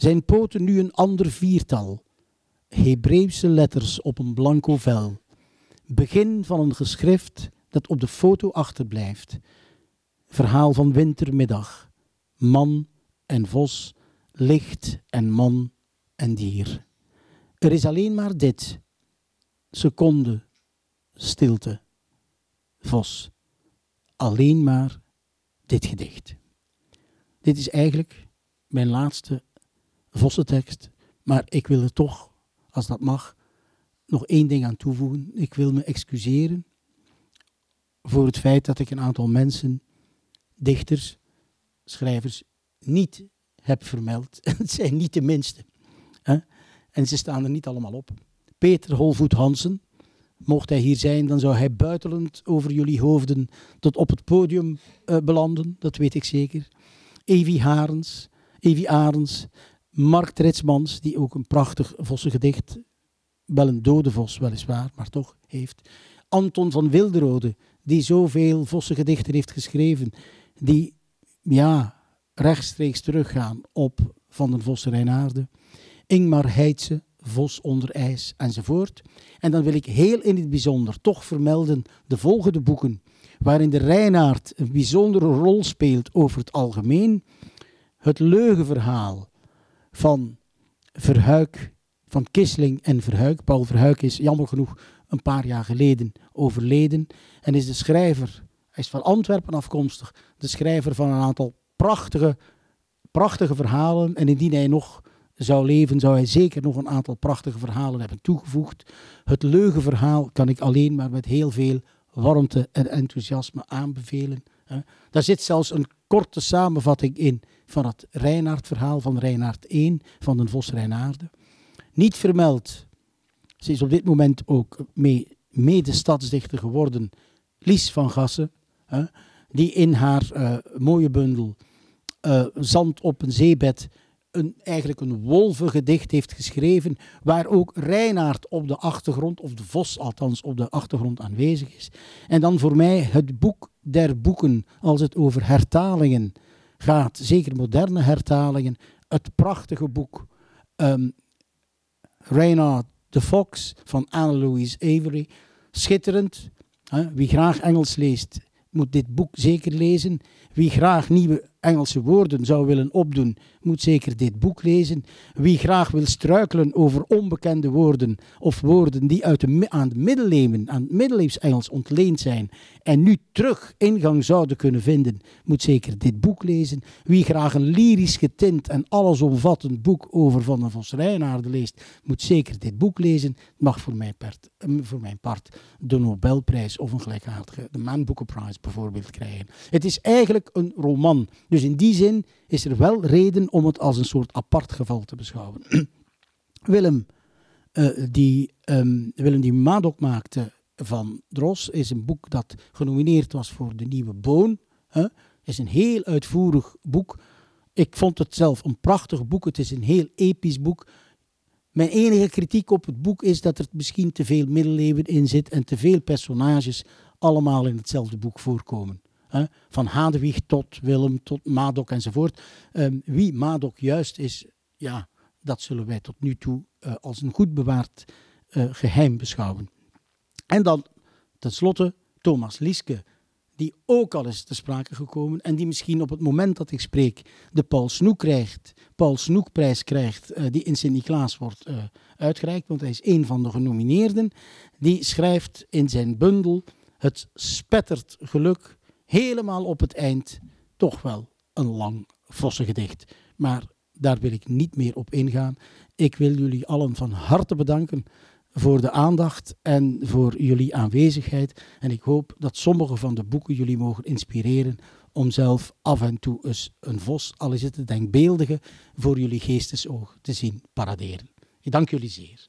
Zijn poten nu een ander viertal. Hebreeuwse letters op een blanco vel. Begin van een geschrift dat op de foto achterblijft. Verhaal van wintermiddag. Man en vos, licht en man en dier. Er is alleen maar dit. Seconde, stilte, vos. Alleen maar dit gedicht. Dit is eigenlijk mijn laatste vossentekst, maar ik wil er toch, als dat mag, nog één ding aan toevoegen. Ik wil me excuseren voor het feit dat ik een aantal mensen dichters, schrijvers niet heb vermeld. het zijn niet de minste. En ze staan er niet allemaal op. Peter Holvoet Hansen, mocht hij hier zijn, dan zou hij buitelend over jullie hoofden tot op het podium uh, belanden, dat weet ik zeker. Evi Harens, Evi Arens, Mark Tritsmans, die ook een prachtig vossengedicht, wel een dode vos weliswaar, maar toch heeft. Anton van Wilderode, die zoveel vossengedichten heeft geschreven die ja, rechtstreeks teruggaan op Van den Vos Reinaarde, Ingmar Heitse, Vos onder ijs enzovoort. En dan wil ik heel in het bijzonder toch vermelden de volgende boeken, waarin de Reinaard een bijzondere rol speelt over het algemeen. Het leugenverhaal van Verhuik, van Kisling en Verhuik. Paul Verhuik is jammer genoeg een paar jaar geleden overleden en is de schrijver hij is van Antwerpen afkomstig, de schrijver van een aantal prachtige, prachtige verhalen. En indien hij nog zou leven, zou hij zeker nog een aantal prachtige verhalen hebben toegevoegd. Het leugenverhaal kan ik alleen maar met heel veel warmte en enthousiasme aanbevelen. Daar zit zelfs een korte samenvatting in van het Reinaard-verhaal van Reinaard I, van de Vos Reinaarde. Niet vermeld, ze is op dit moment ook mee, mede stadsdichter geworden, Lies van Gassen, die in haar uh, mooie bundel uh, Zand op een zeebed een, eigenlijk een wolvengedicht heeft geschreven, waar ook Reinaard op de achtergrond, of de Vos althans op de achtergrond aanwezig is. En dan voor mij het boek der boeken, als het over hertalingen gaat, zeker moderne hertalingen, het prachtige boek um, Reynard de Fox van Anne-Louise Avery. Schitterend. Wie graag Engels leest, moet dit boek zeker lezen. Wie graag nieuwe Engelse woorden zou willen opdoen, moet zeker dit boek lezen. Wie graag wil struikelen over onbekende woorden of woorden die uit aan de middeleeuwen, aan het middeleeuws Engels ontleend zijn en nu terug ingang zouden kunnen vinden, moet zeker dit boek lezen. Wie graag een lyrisch getint en allesomvattend boek over Van den Vos Rijnaarden leest, moet zeker dit boek lezen. Mag voor mijn, part, eh, voor mijn part de Nobelprijs of een gelijkaardige, de Man Booker Prize bijvoorbeeld krijgen. Het is eigenlijk een roman. Dus in die zin is er wel reden om het als een soort apart geval te beschouwen. Willem, uh, die, um, Willem die Madok maakte van Dros is een boek dat genomineerd was voor de Nieuwe Boon. Het is een heel uitvoerig boek. Ik vond het zelf een prachtig boek. Het is een heel episch boek. Mijn enige kritiek op het boek is dat er misschien te veel middeleeuwen in zit en te veel personages allemaal in hetzelfde boek voorkomen. Van Hadewig tot Willem, tot Madok enzovoort. Ehm, wie Madok juist is, ja, dat zullen wij tot nu toe uh, als een goed bewaard uh, geheim beschouwen. En dan tenslotte Thomas Lieske, die ook al is te sprake gekomen en die misschien op het moment dat ik spreek de Paul Snoek krijgt, Paul Snoekprijs krijgt, uh, die in Sint-Niklaas wordt uitgereikt, want hij is een van de genomineerden. Die schrijft in zijn bundel Het spettert geluk helemaal op het eind toch wel een lang vossengedicht. Maar daar wil ik niet meer op ingaan. Ik wil jullie allen van harte bedanken voor de aandacht en voor jullie aanwezigheid. En ik hoop dat sommige van de boeken jullie mogen inspireren om zelf af en toe eens een vos, al is het een denkbeeldige, voor jullie geestesoog te zien paraderen. Ik dank jullie zeer.